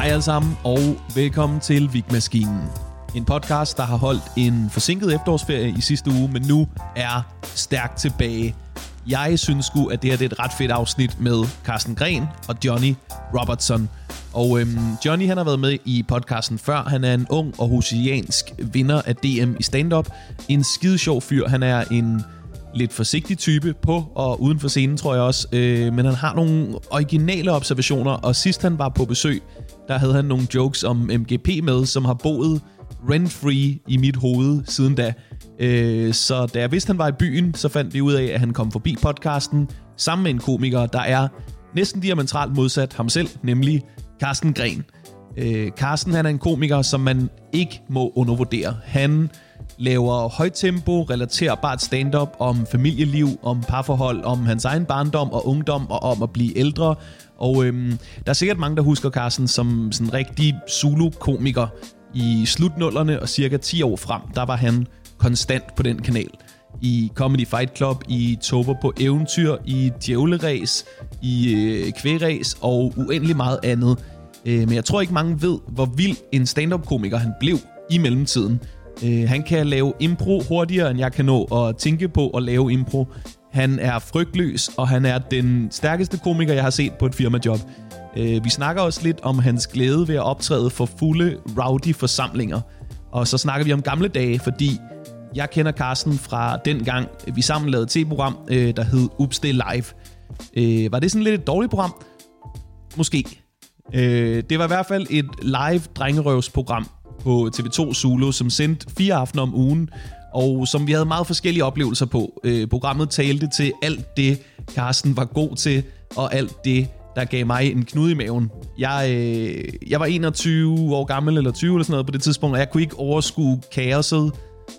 Hej alle sammen, og velkommen til Vigmaskinen. En podcast, der har holdt en forsinket efterårsferie i sidste uge, men nu er stærkt tilbage. Jeg synes sgu, at det her det er et ret fedt afsnit med Carsten Gren og Johnny Robertson. Og øhm, Johnny han har været med i podcasten før. Han er en ung og hosiansk vinder af DM i stand-up. En skide sjov fyr. Han er en lidt forsigtig type på og uden for scenen, tror jeg også. Øh, men han har nogle originale observationer, og sidst han var på besøg, der havde han nogle jokes om MGP med, som har boet rent-free i mit hoved siden da. Øh, så da jeg vidste, han var i byen, så fandt vi ud af, at han kom forbi podcasten sammen med en komiker, der er næsten diametralt modsat ham selv, nemlig Carsten Gren. Øh, Carsten han er en komiker, som man ikke må undervurdere. Han laver højtempo, relaterbart stand-up om familieliv, om parforhold, om hans egen barndom og ungdom og om at blive ældre. Og øhm, der er sikkert mange, der husker Carsten som sådan en rigtig Zulu-komiker. I slutnullerne og cirka 10 år frem, der var han konstant på den kanal. I Comedy Fight Club, i Tober på Eventyr, i Djævleræs, i øh, Kværæs og uendelig meget andet. Øh, men jeg tror ikke mange ved, hvor vild en stand-up-komiker han blev i mellemtiden. Øh, han kan lave impro hurtigere, end jeg kan nå at tænke på at lave impro. Han er frygtløs, og han er den stærkeste komiker, jeg har set på et firmajob. Øh, vi snakker også lidt om hans glæde ved at optræde for fulde, rowdy forsamlinger. Og så snakker vi om gamle dage, fordi jeg kender Carsten fra den gang, øh, vi sammen lavede et tv-program, øh, der hed Ups, det Live. Øh, var det sådan lidt et dårligt program? Måske. Øh, det var i hvert fald et live drengerøvsprogram på TV2 Zulu, som sendte fire aftener om ugen, og som vi havde meget forskellige oplevelser på. Øh, programmet talte til alt det, Carsten var god til, og alt det, der gav mig en knude i maven. Jeg, øh, jeg var 21 år gammel, eller 20 eller sådan noget på det tidspunkt, og jeg kunne ikke overskue kaoset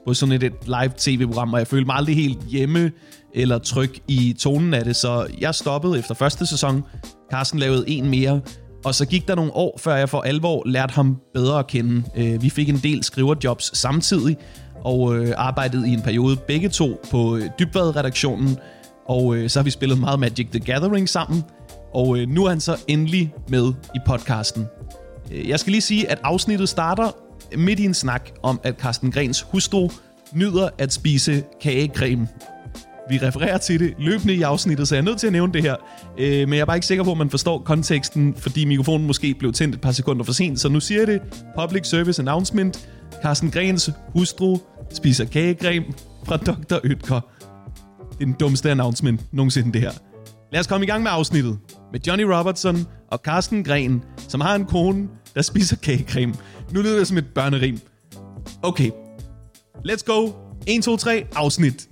på sådan et, et live tv-program, og jeg følte mig aldrig helt hjemme eller tryg i tonen af det, så jeg stoppede efter første sæson. Carsten lavede en mere, og så gik der nogle år, før jeg for alvor lærte ham bedre at kende. Øh, vi fik en del skriverjobs samtidig, og øh, arbejdede i en periode begge to på øh, Dybvad-redaktionen, og øh, så har vi spillet meget Magic the Gathering sammen, og øh, nu er han så endelig med i podcasten. Øh, jeg skal lige sige, at afsnittet starter midt i en snak om, at Carsten Grens hustru nyder at spise kagecreme. Vi refererer til det løbende i afsnittet, så jeg er nødt til at nævne det her. Øh, men jeg er bare ikke sikker på, at man forstår konteksten, fordi mikrofonen måske blev tændt et par sekunder for sent. Så nu siger jeg det. Public Service Announcement. Carsten Grens hustru spiser kagecreme fra Dr. Ytker. Det er den dummeste announcement nogensinde, det her. Lad os komme i gang med afsnittet med Johnny Robertson og Carsten Gren, som har en kone, der spiser kagecreme. Nu lyder det som et børnerim. Okay, let's go. 1, 2, 3, afsnit.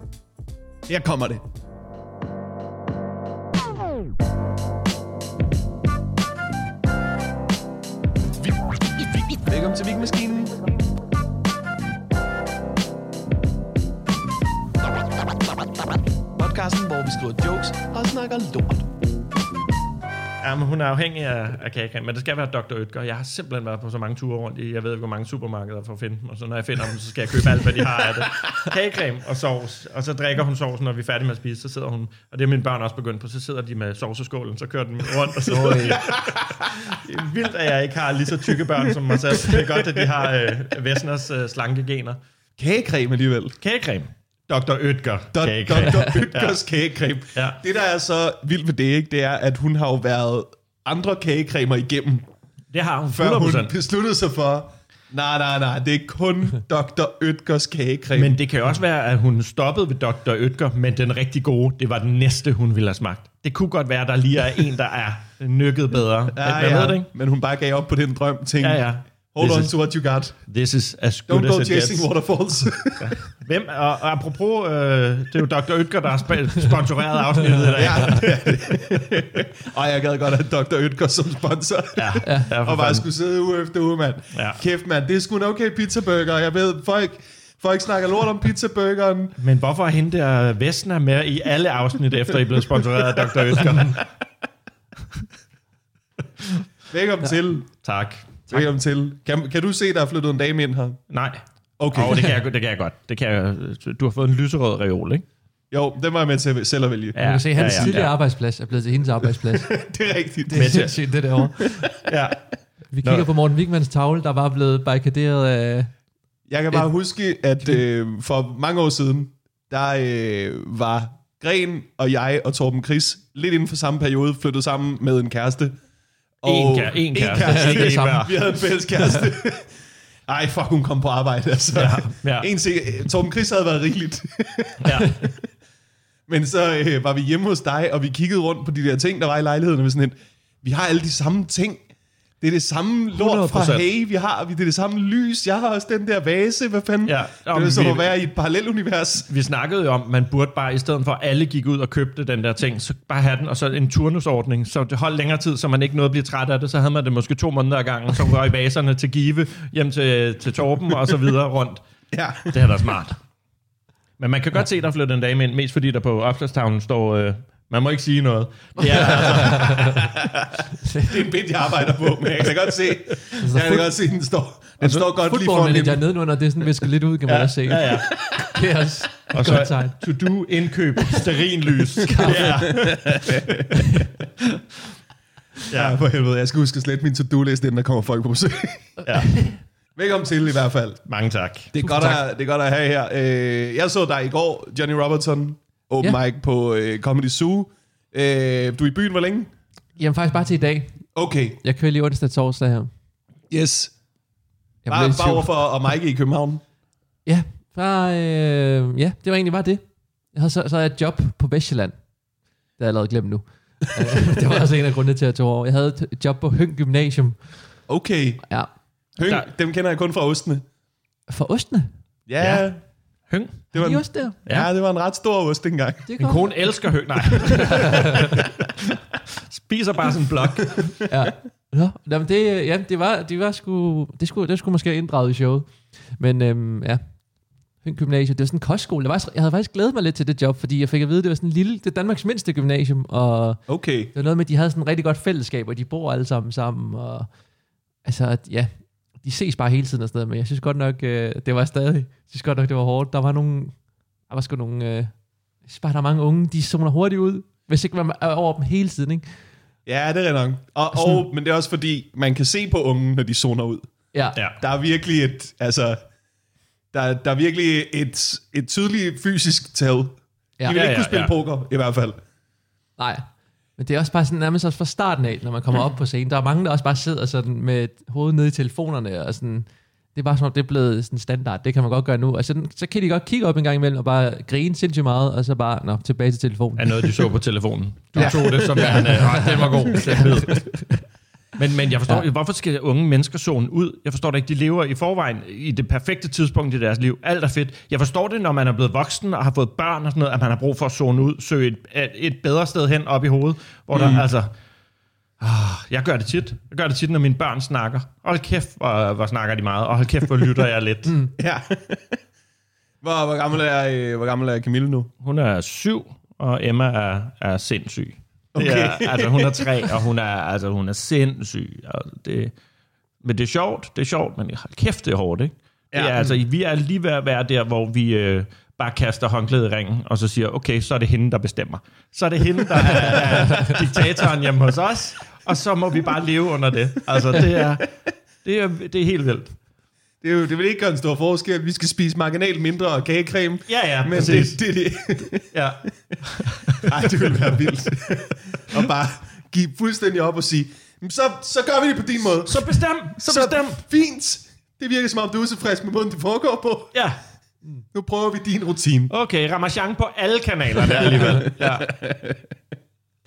Her kommer det. Vi skriver jokes og snakker lort. Ja, men hun er afhængig af, af kagecreme, men det skal være Dr. Ytger. Jeg har simpelthen været på så mange ture rundt i, jeg ved ikke, hvor mange supermarkeder for at finde dem, og så når jeg finder dem, så skal jeg købe alt, hvad de har af det. Kagecreme og sovs, og så drikker hun sovsen, når vi er færdige med at spise, så sidder hun, og det er mine børn også begyndt på, så sidder de med sovseskålen, så kører den rundt, og så det er vildt, at jeg ikke har lige så tykke børn som mig selv. Det er godt, at de har øh, Vesners øh, slanke gener. Kagecreme alligevel. Kagecreme. Dr. Ytger kagecreme. Dr. Ytgers ja. kagecreme. Ja. Det, der er så vildt ved det, ikke, det er, at hun har jo været andre kagecremer igennem. Det har hun, 100%. Før hun besluttede sig for, nej, nej, nej, det er kun Dr. Ytgers kagecreme. Men det kan jo også være, at hun stoppede ved Dr. Ytger, men den rigtig gode, det var den næste, hun ville have smagt. Det kunne godt være, der lige er en, der er nykket bedre. Ja, men, ja. Ved det, ikke? men hun bare gav op på den drøm, tænkte, ja, ja. Hold this on is, to what you got. This is as good Don't as go chasing gets. waterfalls. ja. Hvem, og, og apropos, øh, det er jo Dr. Ytger, der har sponsoreret afsnittet. ja, ja. og jeg gad godt have Dr. Ytger som sponsor. Ja, ja, og bare skulle sidde uge efter uge, mand. Ja. Kæft, mand. Det er sgu en okay pizzaburger. Jeg ved, folk, folk snakker lort om pizzaburgeren. Men hvorfor er hende der Vestner med i alle afsnit, efter I blev sponsoreret af Dr. Ytger? Velkommen ja. til. Tak. Velkommen til. Kan, kan du se, der er flyttet en dame ind her? Nej. Okay. Oh, det, kan jeg, det kan jeg godt. Det kan jeg, du har fået en lyserød reol, ikke? Jo, den var jeg med til selv at vælge. Ja, du kan se, at hans ja, ja, tidligere ja. arbejdsplads er blevet til hendes arbejdsplads. det er rigtigt. Det er sindssygt, det derovre. ja. Vi kigger Nå. på Morten Wigmans tavle, der var blevet barrikaderet af... Jeg kan bare huske, at øh, for mange år siden, der øh, var Gren og jeg og Torben Chris lidt inden for samme periode flyttet sammen med en kæreste. En kære- en kæreste. kæreste. Ikke En sammen. Vi havde en fælles kæreste. Ej, fuck, hun kom på arbejde. Altså. Ja, ja. En se, Torben Chris havde været rigeligt. Ja. Men så øh, var vi hjemme hos dig, og vi kiggede rundt på de der ting, der var i lejligheden, og vi sådan vi har alle de samme ting. Det er det samme lort fra 100%. Hey, vi har, det er det samme lys. Jeg har også den der vase, hvad fanden? Ja, det er som at være i et parallelunivers. Vi snakkede jo om, man burde bare, i stedet for at alle gik ud og købte den der ting, så bare have den, og så en turnusordning, så det holdt længere tid, så man ikke nåede at blive træt af det. Så havde man det måske to måneder ad gangen, så røg baserne til Give, hjem til, til Torben og så videre rundt. Ja. Det er da smart. Men man kan godt se, der flytter en dame ind, mest fordi der på opslagstavlen står, øh, man må ikke sige noget. Det er altså, Det er en bit, jeg arbejder på, men jeg kan godt se, jeg kan godt se, den står, den står godt lige Football foran manager hende. nedenunder, det er sådan visket lidt ud, kan man ja, også se. ja, ja. Det er også Og godt tegn. så to do indkøb, sterinlys. ja. Ja, for helvede. Jeg skal huske at slette min to-do-liste, inden der kommer folk på besøg. ja. Velkommen til i hvert fald. Mange tak. Det er, godt at, det er godt at have her. Øh, jeg så dig i går, Johnny Robertson, open Ja. mic på øh, Comedy Zoo. Øh, du er i byen hvor længe? Jamen faktisk bare til i dag. Okay, Jeg kører lige onsdag torsdag her. yes. Jeg Bare, bare tvivl. over for og Mike i København. Ja, bare, øh, ja, det var egentlig bare det. Jeg havde så, så havde jeg et job på Vestjylland. Det har jeg allerede glemt nu. Øh, det var også en af grundene til, at jeg tog over. Jeg havde et job på Høng Gymnasium. Okay. Ja. Høng, Der- dem kender jeg kun fra Ostene. For ostene. Ja, Ja. Ja. Høng. Det var, en, ost der. ja, det var en ret stor ost dengang. Min kone elsker høng. Nej. Spiser bare sådan en blok. Ja. Nå, jamen det, ja, det var, det var sgu, det skulle, det skulle måske inddraget i showet. Men øhm, ja, Høng Gymnasium, det var sådan en kostskole. Jeg, var, jeg havde faktisk glædet mig lidt til det job, fordi jeg fik at vide, det var sådan en lille, det er Danmarks mindste gymnasium, og Okay. det var noget med, at de havde sådan et rigtig godt fællesskab, og de bor alle sammen sammen, og altså, at, ja, de ses bare hele tiden afsted, men jeg synes godt nok, øh, det var stadig, jeg synes godt nok, det var hårdt. Der var nogle, der var sgu nogle, øh, jeg synes bare, der er mange unge, de zoner hurtigt ud, hvis ikke man er over dem hele tiden, ikke? Ja, det er nok. Og, og, men det er også fordi, man kan se på unge, når de zoner ud. Ja, Ja. Der er virkelig et, altså, der, der er virkelig et, et tydeligt fysisk tal. De Ja. vil Ja, ikke ja, kunne spille ja. poker, i hvert fald. Nej. Men det er også bare sådan nærmest også fra starten af, når man kommer op på scenen. Der er mange, der også bare sidder sådan med hovedet nede i telefonerne, og sådan, det er bare som om, det er blevet sådan standard. Det kan man godt gøre nu. Og så, så kan de godt kigge op en gang imellem og bare grine sindssygt meget, og så bare, nå, tilbage til telefonen. Er noget, de så på telefonen. Du Ja. ja. tog det som værende, "Ej, den var god. Den bid." Men, men jeg forstår, Ja. hvorfor skal unge mennesker zone ud? Jeg forstår det ikke. De lever i forvejen i det perfekte tidspunkt i deres liv. Alt er fedt. Jeg forstår det, når man er blevet voksen og har fået børn og sådan noget, at man har brug for at zone ud, søge et, et bedre sted hen op i hovedet, hvor mm. der altså... Ah, jeg gør det tit. Jeg gør det tit, når mine børn snakker. Hold kæft, hvor, hvor snakker de meget. Og hold kæft, hvor lytter jeg lidt. Ja. hvor, hvor, gammel er, øh, hvor gammel er Camille nu? Hun er syv, og Emma er, er sindssyg. Okay. er, altså, hun er tre, og hun er, altså, hun er sindssyg. Altså, det, men det er sjovt, det er sjovt, men hold kæft, det er hårdt, ikke? Ja. Det Ja. er, altså, vi er lige ved at være der, hvor vi øh, bare kaster håndklædet i ringen, og så siger, okay, så er det hende, der bestemmer. Så er det hende, der er, er diktatoren hjemme hos os, og så må vi bare leve under det. Altså, det er, det er, det er helt vildt. Det, er jo, det vil ikke gøre en stor forskel. Vi skal spise marginalt mindre og kagecreme. Ja, ja, Men det, præcis. det, det, Ja. ej, det vil være vildt. og bare give fuldstændig op og sige, "Men så, så gør vi det på din måde. Så bestem, så bestem. Fint. Det virker som om, du er utilfreds med måden, det foregår på. Ja. Nu prøver vi din rutine. Okay, Ramachan på alle kanalerne alligevel. Ja.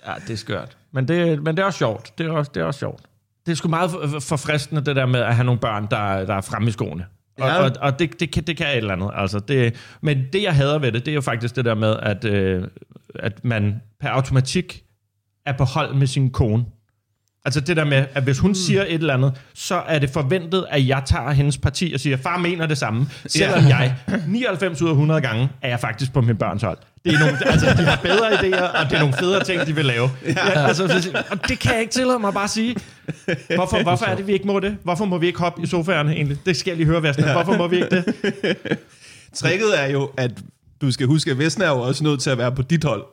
ja, det er skørt. Men det, men det er også sjovt. Det er også, det er også sjovt. Det er sgu meget for- forfriskende, det der med at have nogle børn, der, der er fremme i skoene. Og, Ja. og, og det, det, kan, det kan et eller andet. Altså det, men det, jeg hader ved det, det er jo faktisk det der med, at, øh, at man per automatik er på hold med sin kone. Altså det der med, at hvis hun siger et eller andet, så er det forventet, at jeg tager hendes parti og siger, far mener det samme. Selvom jeg 99 ud af 100 gange er jeg faktisk på min børns hold. Det er nogle, altså, de har bedre idéer, og det er nogle federe ting, de vil lave. Ja. Altså, så- og det kan jeg ikke tillade mig bare at sige. Hvorfor, hvorfor er det, vi ikke må det? Hvorfor må vi ikke hoppe i sofaerne egentlig? Det skal jeg lige høre, Vestner. Hvorfor må vi ikke det? Tricket er jo, at du skal huske, at Vesten er jo også nødt til at være på dit hold.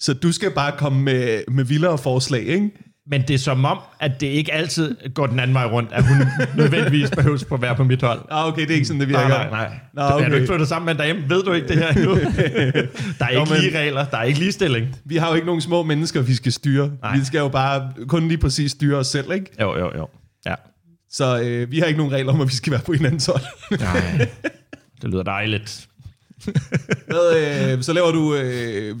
Så du skal bare komme med, med vildere forslag, ikke? Men det er som om, at det ikke altid går den anden vej rundt, at hun nødvendigvis behøves på at være på mit hold. Ah, okay, det er ikke sådan, det virker. Nej, nej, nej. Nå, Er okay. du ikke flyttet sammen med dame? Ved du ikke det her endnu? der er ikke men- lige regler, der er ikke ligestilling. Vi har jo ikke nogen små mennesker, vi skal styre. Nej. Vi skal jo bare kun lige præcis styre os selv, ikke? Jo, jo, jo. Ja. Så øh, vi har ikke nogen regler om, at vi skal være på hinandens hold. Nej. Det lyder dejligt. Hvad, øh, så laver du... Øh,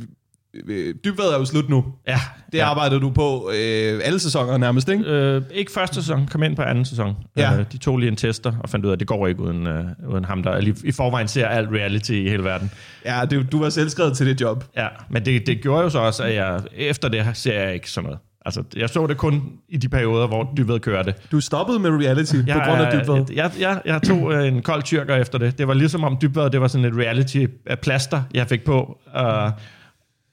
øh, dybvad er jo slut nu. Ja. Det ja. arbejder du på øh, alle sæsoner nærmest, ikke? Øh, ikke første sæson, kom ind på anden sæson. Ja. Øh, de tog lige en tester og fandt ud af, at det går ikke uden, øh, uden ham, der lige, i forvejen ser alt reality i hele verden. Ja, det, du var selv skrevet til det job. Ja, men det, det gjorde jo så også, at jeg efter det ser jeg ikke sådan noget. Altså, jeg så det kun i de perioder, hvor Dybved kørte. Du stoppede med reality Jeg, på grund af dybvad. Jeg, jeg, jeg, jeg tog øh, en kold tyrker efter det. Det var ligesom om Dybved, det var sådan et reality-plaster, jeg fik på. Og,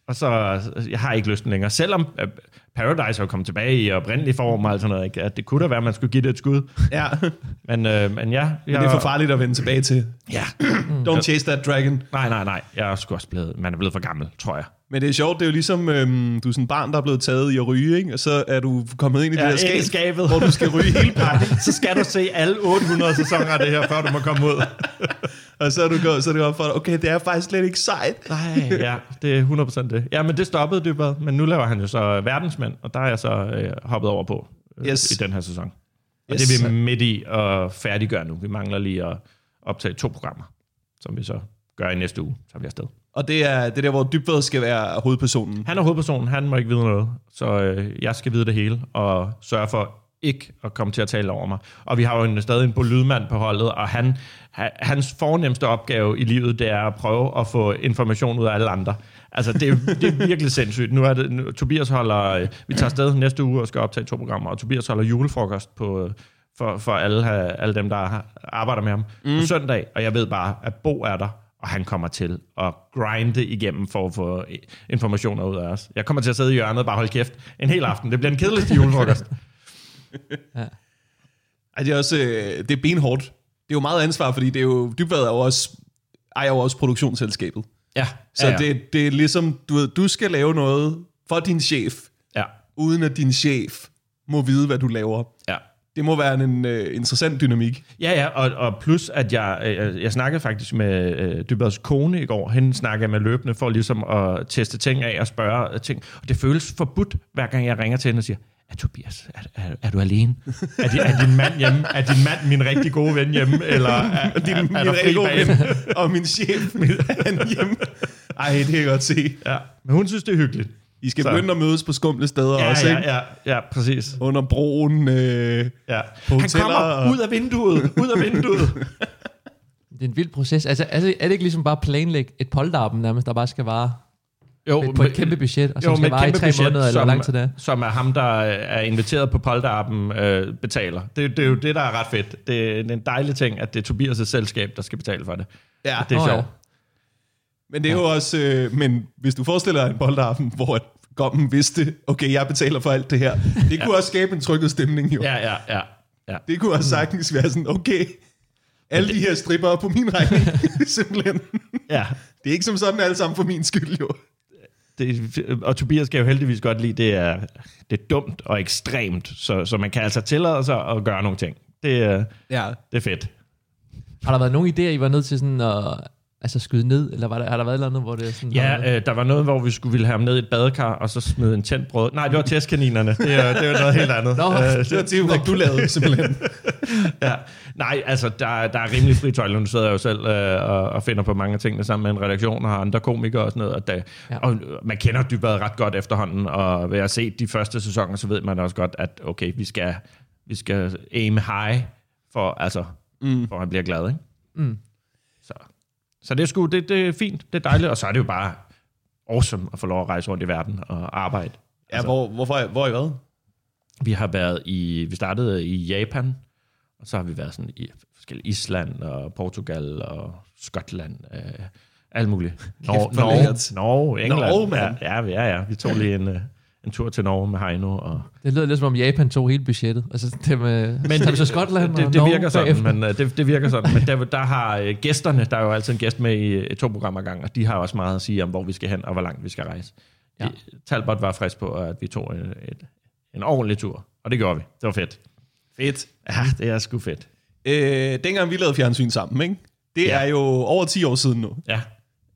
og så, jeg har ikke lysten længere. Selvom øh, Paradise er kommet tilbage i oprindelig form og alt sådan noget, ikke? at det kunne da være, at man skulle give det et skud. Ja, Men, øh, men ja. Jeg, men det er for farligt at vende tilbage til. Ja. Don't chase that dragon. Nej, nej, nej. Jeg er også blevet, man er blevet for gammel, tror jeg. Men det er sjovt, det er jo ligesom, øhm, du er sådan et barn, der er blevet taget i at ryge, ikke? og så er du kommet ind i det Ja, skab, ind i skabet. hvor du skal ryge hele pakken, Så skal du se alle 800 sæsoner af det her, før du må komme ud. og så er du gået, så er det op for dig, okay, det er faktisk slet ikke sejt. Nej, ja, det er 100% det. Ja, men det stoppede Dybvad, men nu laver han jo så verdensmænd, og der er jeg så øh, hoppet over på øh, Yes. i den her sæson. Og Yes. det er vi midt i at færdiggøre nu. Vi mangler lige at optage to programmer, som vi så gør i næste uge, så er vi afsted. Og det er det er der, hvor dybvad skal være hovedpersonen. Han er hovedpersonen, han må ikke vide noget, så øh, jeg skal vide det hele, og sørge for ikke at komme til at tale over mig. Og vi har jo en, stadig en lydmand på holdet, og han, ha- hans fornemmeste opgave i livet, det er at prøve at få information ud af alle andre. Altså, det er, det er virkelig sindssygt. Nu er det, nu, Tobias holder, øh, vi tager afsted næste uge og skal optage to programmer, og Tobias holder julefrokost på, øh, for, for alle, alle dem, der arbejder med ham mm. på søndag, og jeg ved bare, at Bo er der, og han kommer til at grinde igennem for at få informationer ud af os. Jeg kommer til at sidde i hjørnet og bare holde kæft en hel aften. Det bliver den kedeligste julefrokost. Ej, det er også øh, det er benhårdt. Det er jo meget ansvar, fordi det er jo, dybvad er jo også, ejer jo også produktionsselskabet. Ja, Så ja, ja. Det, det er ligesom, du, ved, du skal lave noget for din chef, Ja, uden at din chef må vide, hvad du laver. ja. Det må være en uh, interessant dynamik. Ja, ja, og, og plus, at jeg, øh, jeg snakkede faktisk med øh, Dybads kone i går. Hende snakkede jeg med løbende for ligesom at teste ting af og spørge ting. Og det føles forbudt, hver gang jeg ringer til hende og siger, er Tobias, er, er, er du alene? Er, din, er din mand hjemme? Er din mand min rigtig gode ven hjemme? Eller er, Din, er, er, min er rigtig gode ven og min chef, min, han hjemme. Ej, det kan jeg godt se. Ja, men hun synes, det er hyggeligt. I skal Så. begynde at mødes på skumle steder Ja, også, ja, ikke? ja, ja, præcis. Under broen. Øh, Ja. På Han kommer og- ud af vinduet, ud af vinduet. Det er en vild proces. Altså, altså er det ikke ligesom bare at planlægge et polterappen nærmest, der bare skal vare Jo, på et kæmpe budget, og som skal med et vare i tre budget, måneder, eller hvor som- lang tid det er? Som er ham, der er inviteret på polterappen, øh, betaler. Det, det er jo det, der er ret fedt. Det er en dejlig ting, at det er Tobias' selskab, der skal betale for det. ja, Det er ja. sjovt. men det er jo også... Øh, men hvis du forestiller dig en boldaften, hvor at Gommen vidste, okay, jeg betaler for alt det her. Det kunne også skabe en trykket stemning, jo. Ja, ja, ja. ja. Det kunne også sagtens være sådan, okay, alle de her stripper er på min regning, simpelthen. ja. Det er ikke som sådan alle sammen for min skyld, jo. Det, og Tobias kan jo heldigvis godt lide, det er, det er dumt og ekstremt, så, så man kan altså tillade sig at gøre nogle ting. Det, er- Ja. det er fedt. Har der været nogen idéer, I var nødt til sådan at altså skyde ned, eller var der, har der været et eller andet, hvor det er sådan... Ja, øh, der var noget, hvor vi skulle ville have ham ned i et badekar, og så smide en tændt brød. Nej, det var testkaninerne. Det er, det er noget helt andet. Nå, Øh, Det var teamwork, du lavede, simpelthen. ja. Nej, altså, der, der er rimelig fri tøjle. Nu sidder jeg jo selv øh, og, og finder på mange tingene sammen med en redaktion og har andre komikere og sådan noget. Og, der, Ja. og man kender Dybvad ret godt efterhånden, og ved at se de første sæsoner, så ved man også godt, at okay, vi skal, vi skal aim high, for, altså, mm. for at han bliver glad. Ikke? Mm. Så, så det, er sgu, det, det er fint, det er dejligt, og så er det jo bare awesome at få lov at rejse rundt i verden og arbejde. Ja, hvor, hvorfor, hvor har I været? Vi har været i, vi startede i Japan, og så har vi været sådan i forskellige Island og Portugal og Skotland, øh, alt muligt. Norge, Norge. Norge, England. Norge, mand. Ja, ja, ja, ja. Vi tog lige en, øh, en tur til Norge med Heino. Og, Det lyder lidt som om Japan tog hele budgettet. Altså, det med, men vi så Skotland det, og det Norge virker sådan, men øh, det, det virker sådan. Men der, der har øh, gæsterne, der er jo altid en gæst med i to programmer gang, og de har også meget at sige om, hvor vi skal hen og hvor langt vi skal rejse. Ja. Talbot var frisk på, at vi tog et, et, En ordentlig tur. Og det gjorde vi. Det var fedt. Fedt. Ja, det er sgu fedt. Øh, dengang vi lavede fjernsyn sammen, ikke? det Ja. er jo over 10 år siden nu. Ja.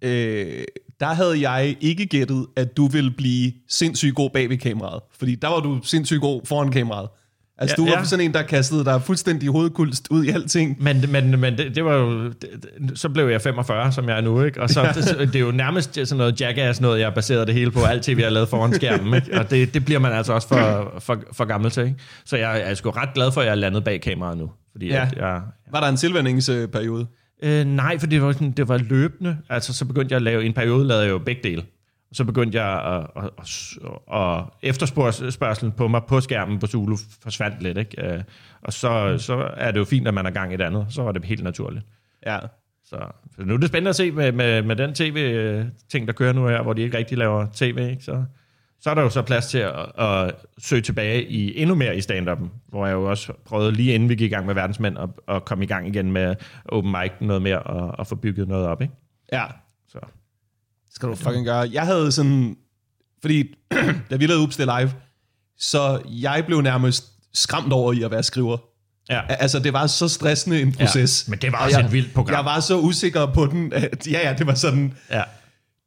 Øh, der havde jeg ikke gættet, at du ville blive sindssygt god bag ved kameraet. Fordi der var du sindssygt god foran kameraet. Altså, Ja, du var ja. sådan en, der kastede dig fuldstændig hovedkulst ud i alting. Men, men, men det, det var jo... Det, det- så blev jeg 45, som jeg er nu, ikke? Og så det, det er jo nærmest sådan noget jackass noget, jeg baserede det hele på. Alt tv, jeg har lavet foran skærmen, ikke? Og det, det bliver man altså også for, for, for gammel til, ikke? Så jeg, jeg er sgu ret glad for, at jeg er landet bag kameraet nu. Fordi Ja. ja. at jeg, Var der en tilvændingsperiode? Øh, nej, for det var, sådan, det var løbende. Altså, så begyndte jeg at lave, en periode lavede jeg jo begge dele. Så begyndte jeg at, at, at, at efterspørgselen på mig på skærmen på Zulu forsvandt lidt. Ikke? Øh, Og så, så er det jo fint, at man er gang i et andet. Så var det helt naturligt. Ja. Så, så nu er det spændende at se med, med, med den tv-ting, der kører nu her, hvor de ikke rigtig laver tv. Ikke? Så, så er der jo så plads til at, at søge tilbage i endnu mere i stand-up'en, hvor jeg jo også prøvede lige inden vi gik i gang med verdensmænd at, at komme i gang igen med open mic noget mere og, og få bygget noget op. Ikke? Ja. Så. Skal du fucking gøre. Jeg havde sådan... Fordi, da vi lavede Upstil Live, så jeg blev nærmest skræmt over i at være skriver. Ja. Altså, det var så stressende en proces. Ja, men det var Og også jeg, et vildt program. Jeg var så usikker på den, at ja, ja, det var sådan, Ja,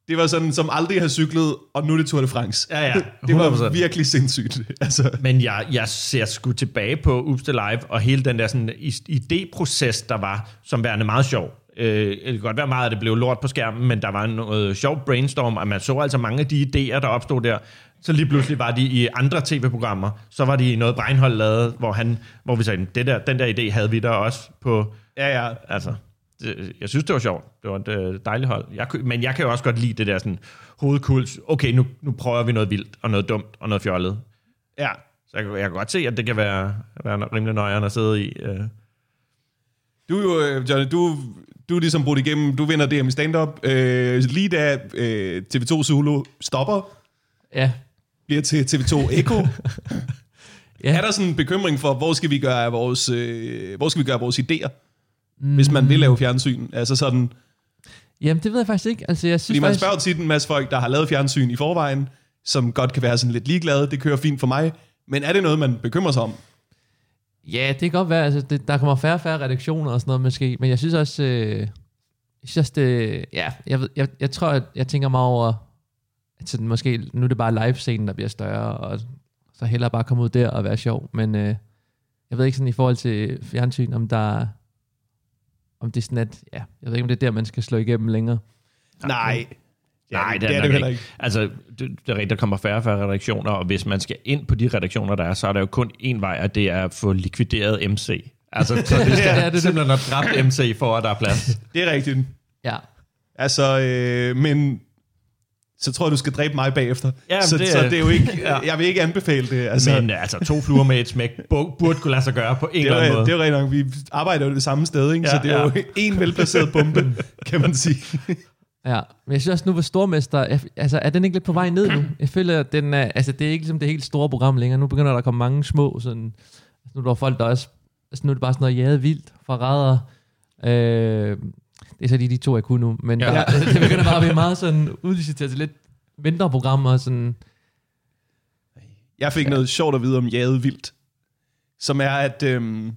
det var sådan, som aldrig har cyklet, og nu er det Tour de France. Ja, ja, det var 100%. virkelig sindssygt. Altså, Men jeg, jeg ser sgu tilbage på The Live, og hele den der sådan, idéproces, der var, som værende meget sjov. Øh, det kan godt være meget, at det blev lort på skærmen, men der var noget sjov brainstorm, og man så altså mange af de idéer, der opstod der. Så lige pludselig var de i andre tv-programmer. Så var de i noget Breinhold lavet, hvor, han, hvor vi sagde, det der, den der idé havde vi der også på... ja, ja. Altså, det, jeg synes, det var sjovt. Det var et øh, dejligt hold. Jeg, men jeg kan jo også godt lide det der sådan hovedkuls. Okay, nu, nu prøver vi noget vildt, og noget dumt, og noget fjollet. ja. Så jeg, kan- jeg kan godt se, at det kan være, være rimelig nøjeren at sidde i. Øh. Du er jo, øh, Johnny, du, du er ligesom brudt igennem, du vinder DM i stand-up. Øh, lige da øh, TV2 Zulu stopper, Ja. bliver til TV2 Echo. Ja. Er der sådan en bekymring for, hvor skal vi gøre vores, øh, hvor skal vi gøre vores idéer, mm. hvis man vil lave fjernsyn? Altså sådan, Jamen, det ved jeg faktisk ikke. Altså, jeg synes fordi man faktisk... spørger tit en masse folk, der har lavet fjernsyn i forvejen, som godt kan være sådan lidt ligeglade, det kører fint for mig. Men er det noget, man bekymrer sig om? Ja, det kan godt være. Altså, det, der kommer færre og færre redaktioner og sådan noget måske. Men jeg synes også... Øh, jeg synes også, det... Ja, jeg, ved, jeg, jeg tror, at jeg tænker mig over... At sådan, måske nu er det bare live-scenen, der bliver større, og så hellere bare komme ud der og være sjov. Men øh, jeg ved ikke sådan i forhold til fjernsyn, om der... Om det er sådan, at... Ja, jeg ved ikke, om det er der, man skal slå igennem længere. Nej. Ja, Nej, det er, det, det, er det ikke. heller ikke. Altså, det, det er rigtigt, der kommer færre og færre redaktioner, og hvis man skal ind på de redaktioner, der er, så er der jo kun én vej, og det er at få likvideret MC. Altså, så det skal Ja, det er simpelthen at dræbe MC for, at der er plads. Det er rigtigt. Ja, Altså, øh, men så tror jeg, du skal dræbe mig bagefter. Ja, så, det er- så det er jo ikke, Ja. jeg vil ikke anbefale det. Altså, Men altså, to fluer med et smæk bu- burde kunne lade sig gøre på en det eller anden er, måde. det er jo rigtig nok, vi arbejder jo det samme sted, ikke? Ja, så det er jo ja. en velplaceret bombe, kan man sige. Ja, men jeg synes også nu, hvor Stormester, jeg, altså er den ikke lidt på vej ned nu? Jeg føler, at den er, altså det er ikke ligesom det helt store program længere. Nu begynder der at komme mange små, sådan, altså nu er der folk, der også, altså nu er det bare sådan noget jade vildt fra radder. Øh, det er så lige de to, jeg kunne nu, men Ja. ja. der, det begynder bare at blive meget sådan udliciteret til lidt mindre programmer, sådan, Jeg fik noget sjovt at vide om Jade Vildt, som er, at øhm,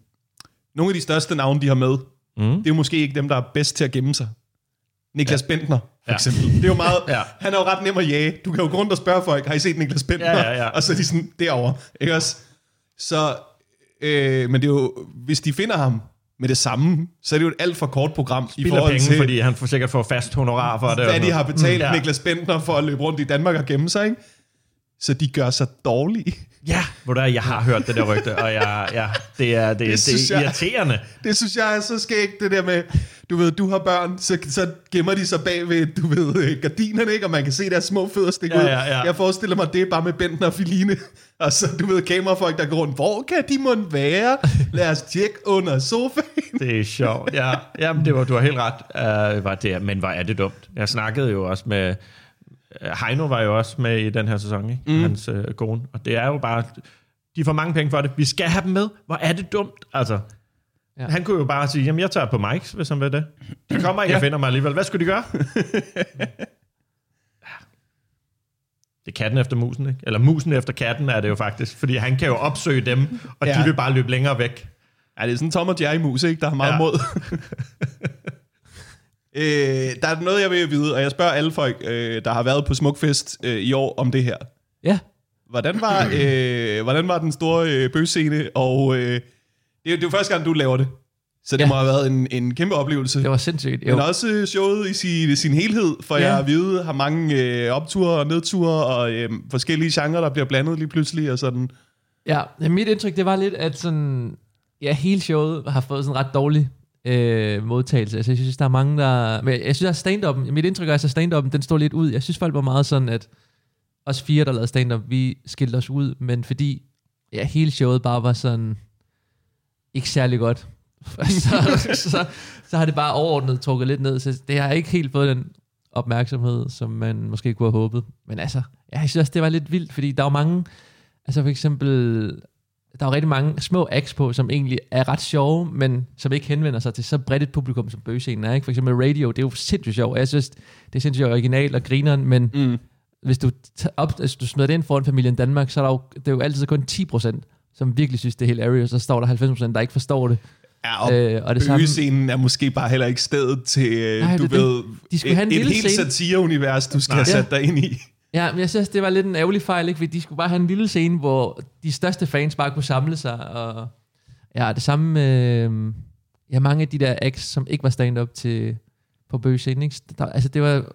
nogle af de største navne, de har med, Mm. det er jo måske ikke dem, der er bedst til at gemme sig. Niklas ja. Bentner, for Ja. eksempel. Det er jo meget, Ja. han er jo ret nem at jage. Du kan jo gå rundt og spørge folk, har I set Niklas Bentner? Ja, ja, ja. Og så er de sådan, derovre. Ikke også? Så, øh, men det er jo, hvis de finder ham med det samme, så er det jo et alt for kort program i Spilder forhold penge, til, fordi han får sikkert få fast honorar for det. hvad de har betalt Ja. mm, Niklas Bentner for at løbe rundt i Danmark og gemme sig, ikke? Så de gør sig dårlige. Ja, hvor der, jeg har hørt det der rygte, og jeg, ja, det er, det, det, det er jeg- irriterende. Det synes jeg er så skægt, det der med, du ved, du har børn, så, så gemmer de sig bag ved, du ved, øh, gardinerne, ikke? Og man kan se deres små fødder stikke Ja, ud. ja, ja. Jeg forestiller mig, det er bare med Bentner og Filine. Og så, du ved, kamerafolk, der går rundt. Hvor kan de måtte være? Lad os tjekke under sofaen. Det er sjovt. Ja, jamen, det var, du har helt ret. Uh, var det, men hvor er det dumt. Jeg snakkede jo også med... Uh, Heino var jo også med i den her sæson, ikke? Mm. hans uh, kone. Og det er jo bare... De får mange penge for det. Vi skal have dem med. Hvor er det dumt, altså. Ja. Han kunne jo bare sige, jamen jeg tager på Mike's, hvis han vil det. De kommer ikke ja. og finder mig alligevel. Hvad skulle de gøre? det er katten efter musen, ikke? Eller musen efter katten er det jo faktisk, fordi han kan jo opsøge dem, og Ja. de vil bare løbe længere væk. Ja, det er sådan Tom og Jerry mus, ikke? Der har meget ja. mod. øh, der er noget, jeg vil vide, og jeg spørger alle folk, øh, der har været på Smukfest øh, i år, om det her. Ja, Hvordan var, øh, hvordan var den store øh, bøsscene? Og øh, det, er, jo- det er jo første gang, du laver det. Så det Ja. må have været en, en kæmpe oplevelse. det var sindssygt. Jo. Men også showet i sin, sin helhed, for Ja. jeg har vide, har mange øh, opture og nedture, og øh, forskellige genrer, der bliver blandet lige pludselig, og sådan. Ja, mit indtryk, det var lidt, at sådan, ja, hele showet har fået sådan ret dårlig øh, modtagelse. Altså, jeg synes, der er mange, der... Men jeg synes, at stand-up, mit indtryk er, at stand den står lidt ud. Jeg synes, folk var meget sådan, at os fire, der lavede stand vi skilte os ud, men fordi ja, hele showet bare var sådan ikke særlig godt, så, så, så har det bare overordnet trukket lidt ned. Så det har ikke helt fået den opmærksomhed, som man måske kunne have håbet. Men altså, ja, jeg synes også, det var lidt vildt, fordi der var mange, altså for eksempel, der er jo rigtig mange små acts på, som egentlig er ret sjove, men som ikke henvender sig til så bredt et publikum, som bøgescenen er. Ikke? For eksempel radio, det er jo sindssygt sjovt. Jeg synes, det er sindssygt originalt og grineren, men Mm. hvis du, op, hvis du smider det ind foran familien Danmark, så er der jo, det er jo altid kun 10%, som virkelig synes, det er helt ærgerligt, og så står der 90%, der ikke forstår det. Ja, og, Øh, og det samme, er måske bare heller ikke stedet til, øh, Nej, du det ved, De skulle et, have en et helt satireunivers, du skal Nej. have sat dig ind i. Ja, men jeg synes, det var lidt en ærgerlig fejl, ikke? fordi de skulle bare have en lille scene, hvor de største fans bare kunne samle sig. Og ja, det samme med ja, mange af de der acts, som ikke var stand-up til, på bøgescenen. Ikke? Der, altså, det var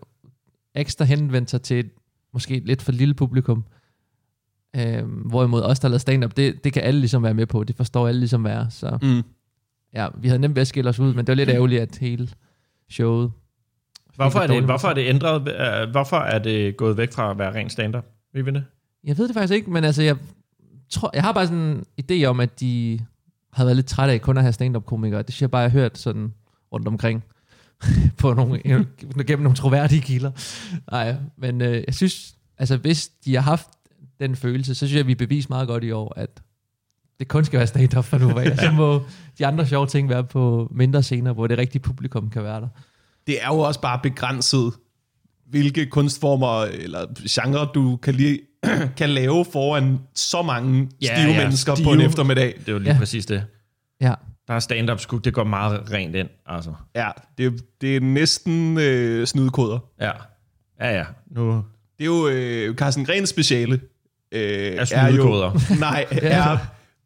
acts, der henvendte sig til et måske et lidt for lille publikum. Øhm, hvorimod os, der lavede stand-up, det, det kan alle ligesom være med på. Det forstår alle ligesom være. Så Mm. ja, vi havde nemt ved at skille os ud, men det var lidt ærgerligt, at hele showet... Hvorfor er, det, hvorfor er det ændret? øh, Hvorfor er det gået væk fra at være ren stand-up? Ved vi det? Jeg ved det faktisk ikke, men altså, jeg, tror, jeg har bare sådan en idé om, at de har været lidt trætte af kun at have stand-up-komikere. Det synes jeg bare, jeg har hørt sådan rundt omkring på nogle, gennem nogle troværdige kilder. Nej, men øh, jeg synes, altså hvis de har haft den følelse, så synes jeg, vi beviser meget godt i år, at det kun skal være stand-up for nu af. Så må de andre sjove ting være på mindre scener, hvor det rigtige publikum kan være der. Det er jo også bare begrænset, hvilke kunstformer eller genre, du kan, lige, kan lave foran så mange Ja, stive ja, mennesker på stive. en eftermiddag. Det er jo lige Ja. ja. præcis det. Ja, Der er stand-up sgu, det går meget rent ind, altså. Ja, det, det er næsten øh, snydekoder. Ja. Ja, ja. Nu Det er jo øh, Carsten Grens speciale. Øh, er snydekoder. Nej, er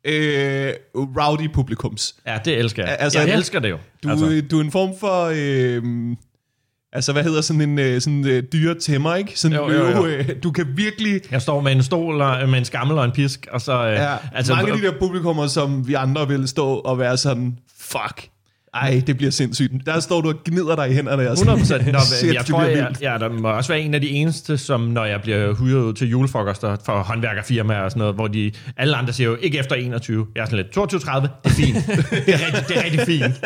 øh, rowdy publikums. Ja, det elsker jeg. Altså, jeg elsker det jo. Du, altså, altså. du er en form for... Øh, altså, hvad hedder sådan en øh, sådan, øh, dyre tæmmer, ikke? Sådan Jo, jo, jo. Øh, du kan virkelig... jeg står med en stol og med en skammel og en pisk, og så... Øh, Ja, altså, mange af de der publikummer, som vi andre vil stå og være sådan, fuck, ej, det bliver sindssygt. Der står du og gnider dig i hænderne. Og sådan, 100 procent. Jeg det tror, jeg, ja, der må også være en af de eneste, som når jeg bliver hyret til julefrokoster for håndværkerfirmaer og sådan noget, hvor de, alle andre siger jo, ikke efter 21. Jeg er sådan lidt, 22.30, det er fint. det, er rigtig, det er rigtig fint.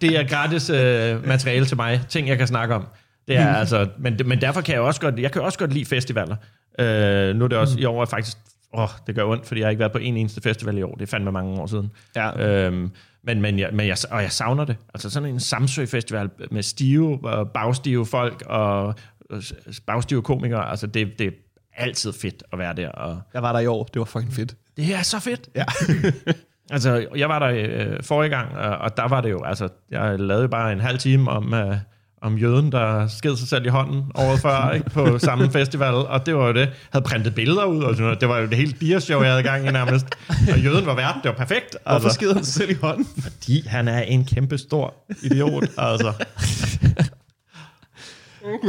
Det er gratis øh, materiale til mig, ting jeg kan snakke om. Det er altså, men, men derfor kan jeg også godt, jeg kan også godt lide festivaler. Øh, nu er det også, i år er faktisk, åh, det gør ondt, fordi jeg har ikke været på en eneste festival i år. Det er fandme mange år siden. Ja. Øhm, men, men, jeg, men jeg, og jeg savner det. Altså sådan en Samsø Festival med stive og bagstive folk og øh, bagstive komikere. Altså det, det er altid fedt at være der. Og Jeg var der i år, det var fucking fedt. det er så fedt. Ja. Altså, jeg var der øh, forrige gang, og, og der var det jo, altså, jeg lavede bare en halv time om, øh, om jøden, der sked sig selv i hånden året før, ikke, på samme festival, og det var jo det. havde printet billeder ud, og sådan noget. det var jo det hele diashow, jeg havde i gang i nærmest. Og jøden var vært, det var perfekt. Hvorfor Altså, skider han sig selv i hånden? fordi han er en kæmpe stor idiot, altså.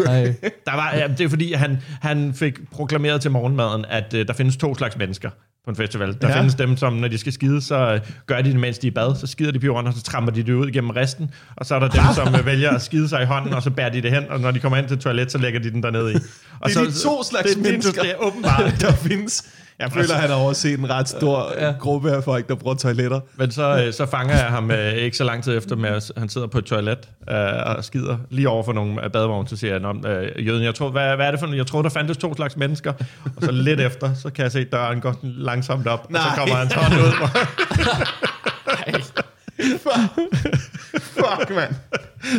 Ej. Der var, ja, det er fordi, han, han fik proklameret til morgenmaden, at uh, der findes to slags mennesker på en festival. Der Ja. findes dem, som når de skal skide, så uh, gør de det, mens de er i bad. Så skider de på jorden, og så tramper de det ud igennem resten. Og så er der dem, som uh, vælger at skide sig i hånden, og så bærer de det hen, og når de kommer ind til toilet, så lægger de den dernede i. Og Det er så, de to slags det, det, mennesker. Det er åbenbart. der findes. Jeg føler, han har overset en ret stor Ja. gruppe af folk, der bruger toiletter. Men så, øh, så fanger jeg ham øh, ikke så lang tid efter, med at han sidder på et toilet øh, og skider lige over for nogle badevogne, så siger han øh, jøden, jeg tror, hvad, hvad er det for noget? Jeg tror, der fandtes to slags mennesker. Og så lidt efter, så kan jeg se, at døren går langsomt op, Nej. og så kommer hans hånd ud. Fuck, mand.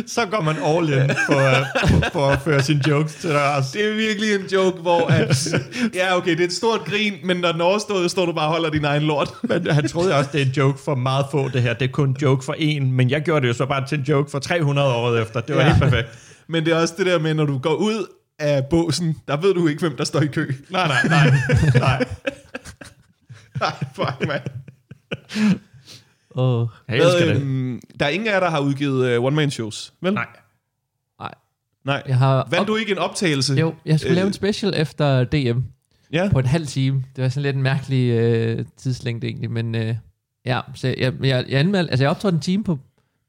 så går man all in på, uh, på at føre sine jokes til dørs. Det er virkelig en joke, hvor at, ja okay, det er et stort grin, men når den er overstået, står du bare og holder din egen lort. Men han troede også, det er en joke for meget få, det her. Det er kun en joke for en, men jeg gjorde det jo så bare til en joke for 300 år efter. Det var ja. helt perfekt. Men det er også det der med, når du går ud af båsen, der ved du ikke, hvem der står i kø. Nej, nej, nej. nej. Nej, fuck, mand. Åh, Jeg elsker Hvad, det. øhm, der er ingen af jer, der har udgivet uh, one-man-shows, vel? Nej. nej. Nej. Jeg har Vandt op- du ikke en optagelse? Jo, jeg skulle Øh, lave en special efter DM Ja. på en halv time. Det var sådan lidt en mærkelig øh, tidslængde egentlig, men øh, ja, så jeg, jeg, jeg, anmeldte, altså jeg optrådte en time på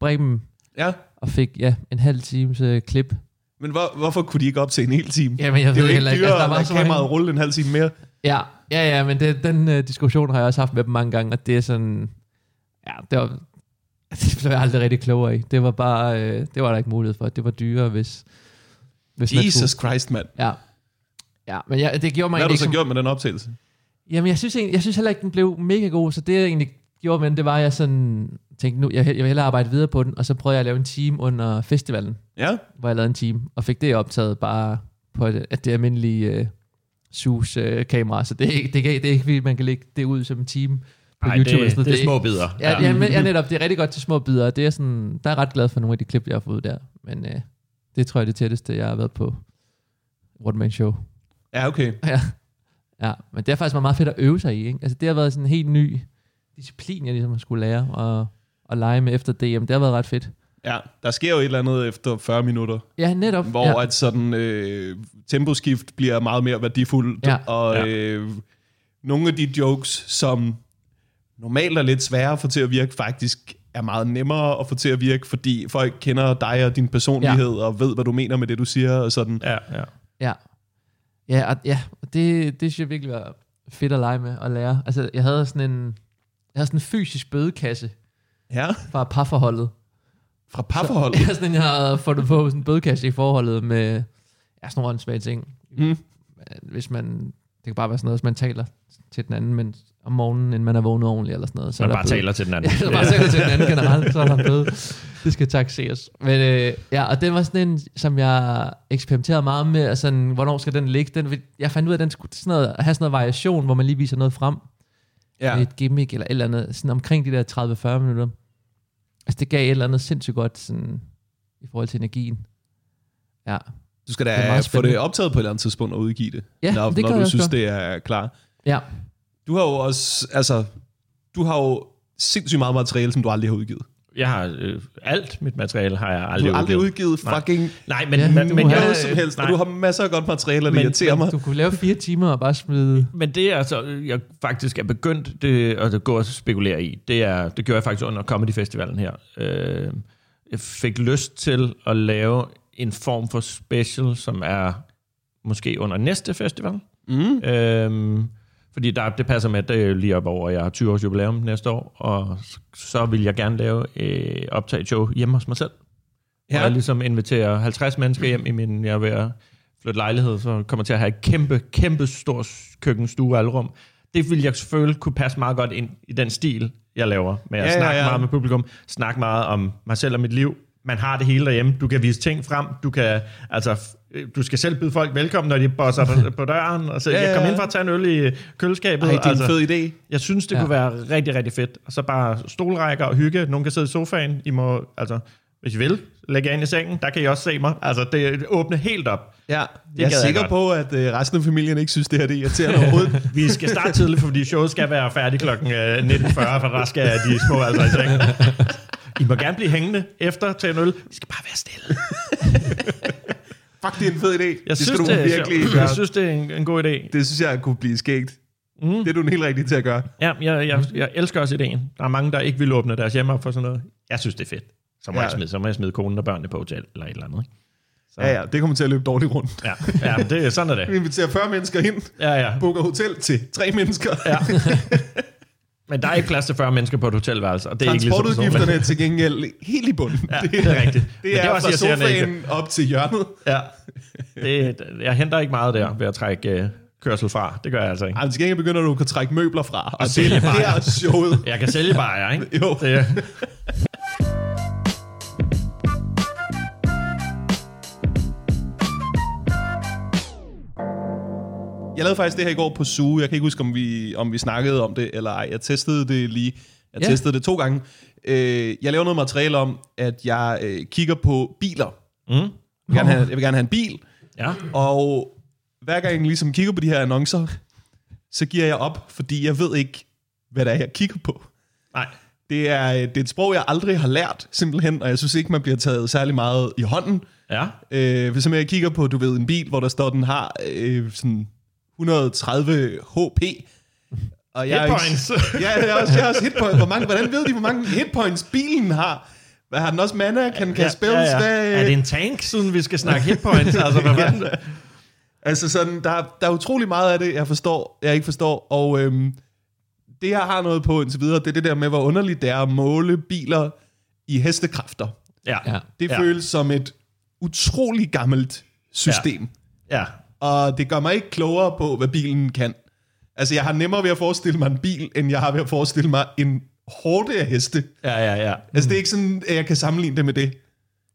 Bremen ja. og fik ja, en halv times øh, klip. Men hvor, hvorfor kunne de ikke optage en hel time? Jamen, jeg det ved heller ikke. dyrere, Altså, der var så mange- kameraet rulle en halv time mere. Ja, ja, ja, men det, den øh, diskussion har jeg også haft med dem mange gange, og det er sådan, ja, det var, det blev jeg aldrig rigtig klogere i. Det var bare, øh, det var der ikke mulighed for. Det var dyrere, hvis, hvis man Jesus skulle. Christ, mand. Ja, ja, men jeg, det gjorde mig Hvad har du så ikke gjort med den optagelse? Jamen, jeg synes, jeg synes heller ikke, den blev mega god, så det jeg egentlig gjorde med den, det var, at jeg sådan tænkte, nu, jeg, jeg vil hellere arbejde videre på den, og så prøvede jeg at lave en team under festivalen, Ja? hvor jeg lavede en team, og fik det optaget bare på det, at det almindelige øh, SUS-kamera, så det er, ikke, det, kan, det er ikke man kan lægge det ud som en team på Nej, YouTube. det, sådan det noget. er små bidder. Ja, ja. Jeg, jeg, netop, det er rigtig godt til små bidder, det er sådan, der er ret glad for nogle af de klip, jeg har fået der, men øh, det tror jeg er det tætteste, jeg har været på One Man Show. Ja, okay. Ja. ja, men det er faktisk meget fedt at øve sig i. Ikke? Altså, det har været sådan en helt ny disciplin, jeg ligesom har skulle lære og, og lege med efter DM. Det har været ret fedt. Ja, der sker jo et eller andet efter 40 minutter, Ja, netop. hvor ja. at sådan øh, temposkift bliver meget mere værdifuldt, Ja. og Ja. øh, nogle af de jokes, som normalt er lidt svære at få til at virke, faktisk er meget nemmere at få til at virke, fordi folk kender dig og din personlighed, ja. og ved, hvad du mener med det, du siger, og sådan. Ja, ja. Ja, ja, og, ja og det, det synes jeg virkelig var fedt at lege med og lære. Altså, jeg havde sådan en, jeg havde sådan en fysisk bødekasse Ja, fra parforholdet. fra parforhold. Så, ja, sådan jeg havde fundet på sådan en bødekasse i forholdet med ja, sådan nogle ting. Mm. Hvis man, det kan bare være sådan noget, hvis man taler til den anden men om morgenen, inden man er vågnet ordentligt eller sådan noget. Så Man der bare bøde. taler til den anden. Ja, bare taler til den anden generelt, så er der en bøde. Det skal taxeres. Men øh, ja, og den var sådan en, som jeg eksperimenterede meget med, sådan, hvornår skal den ligge? Den, jeg fandt ud af, at den skulle sådan noget, have sådan noget variation, hvor man lige viser noget frem. Ja. Et gimmick eller et eller andet, sådan omkring de der 30-40 minutter. Altså det gav et eller andet sindssygt godt, sådan, i forhold til energien. Ja, Du skal Det da meget få det optaget på et eller andet tidspunkt og udgive det, Ja, når, det når du jeg synes, også det er klar. ja, Du har jo også, altså, du har jo sindssygt meget materiale, som du aldrig har udgivet. Jeg har øh, alt mit materiale har jeg Du aldrig har aldrig udgivet. udgivet Nej. fucking Nej, men, Ja, men, du men har- jeg, som helst, og nej. du har masser af godt materiale, og det Men- irriterer mig. du kunne lave fire timer og bare smide... Men det er altså, jeg faktisk er begyndt det, at gå og spekulere i, det, er, det gjorde jeg faktisk under Comedy Festivalen her. Øh, jeg fik lyst til at lave en form for special, som er måske under næste festival. Mm. Øhm, fordi der, det passer med, at det er lige op over, jeg har 20 års jubilæum næste år, og så, vil jeg gerne lave øh, optage et show hjemme hos mig selv. Ja. Og jeg ligesom inviterer 50 mennesker hjem i min, jeg er ved at flytte lejlighed, så kommer til at have et kæmpe, kæmpe stor køkken, stue, alrum. Det vil jeg selvfølgelig kunne passe meget godt ind i den stil, jeg laver, med at Ja, ja, ja, snakke ja. meget med publikum, snakke meget om mig selv og mit liv. Man har det hele derhjemme. Du kan vise ting frem. Du kan, altså, du skal selv byde folk velkommen, når de bosser dig på døren. Og så, Ja, ja, ja, jeg kom ind for at tage en øl i køleskabet. Ej, det er en altså, fed idé. jeg synes, det Ja. kunne være rigtig, rigtig fedt. Og så bare stolrækker og hygge. Nogen kan sidde i sofaen. I må, altså, hvis I vil, lægge jer ind i sengen. Der kan I også se mig. Altså, det åbne helt op. Ja, jeg gad er jeg sikker godt. på, at øh, resten af familien ikke synes, det her det er irriterende overhovedet. Vi skal starte tidligt, fordi showet skal være færdigt kl. 19.40, for der skal de små altså i sengen. I må gerne blive hængende efter til en øl. I skal bare være stille. Fuck, det er en fed idé. Jeg det synes, skal du det er, virkelig gøre. Jeg synes, det er en, en god idé. Det synes jeg kunne blive skægt. Mm. Det er du den helt rigtige til at gøre. Ja, jeg, jeg, jeg elsker også ideen. Der er mange, der ikke vil åbne deres hjem op for sådan noget. Jeg synes, det er fedt. Så må, Ja. jeg, smide, så må jeg smide konen og børnene på hotel, eller et eller andet. Ikke? Så, Ja, ja, det kommer til at løbe dårligt rundt. ja. ja det, er- sådan er Vi det. inviterer 40 mennesker ind, Ja, ja. booker hotel til tre mennesker. ja. Men der er ikke plads til 40 mennesker på et hotelværelse, og det er ikke ligesom Transportudgifterne er til gengæld helt i bunden. Ja, det er rigtigt. Men Det er, også fra irriterende, ikke? sofaen op til hjørnet. Ja. Det, jeg henter ikke meget der ved at trække uh, kørsel fra. Det gør jeg altså ikke. Ej, til gengæld begynder du at kunne trække møbler fra. Og, det, sælge det bajer. er showet. Jeg kan sælge bare, ikke? Jo. Det, Jeg lavede faktisk det her i går på Zoo. Jeg kan ikke huske, om vi, om vi snakkede om det eller ej. Jeg testede det lige. Jeg Ja. testede det to gange. Øh, jeg laver noget materiale om, at jeg øh, kigger på biler. Mm. Jeg vil, gerne have, jeg vil gerne have en bil, Ja. og hver gang jeg ligesom kigger på de her annoncer, så giver jeg op, fordi jeg ved ikke, hvad det er, jeg kigger på. Nej. Det er, øh, det er et sprog, jeg aldrig har lært, simpelthen, og jeg synes ikke, man bliver taget særlig meget i hånden. Ja. Øh, hvis jeg kigger på, du ved, en bil, hvor der står, den har øh, sådan 130 HP. Og jeg er ikke- Hitpoints. Ja, jeg har også, jeg har også hitpoints. Hvor mange, hvordan ved de, hvor mange hitpoints bilen har? Hvad har den også mana? Kan den kan spilles? Hvad, Er det en tank, siden vi skal snakke hitpoints? altså, hvad fanden? Altså sådan, der, er- der er utrolig meget af det, jeg forstår, jeg ikke forstår, og øhm, det jeg har noget på indtil videre, det er det der med, hvor underligt det er at måle biler i hestekræfter. Ja. Ja. Det Ja. føles som et utrolig gammelt system, Ja. Og det gør mig ikke klogere på, hvad bilen kan. Altså, jeg har nemmere ved at forestille mig en bil, end jeg har ved at forestille mig en hårde af heste. Ja, ja, ja. Altså, det er ikke sådan, at jeg kan sammenligne det med det.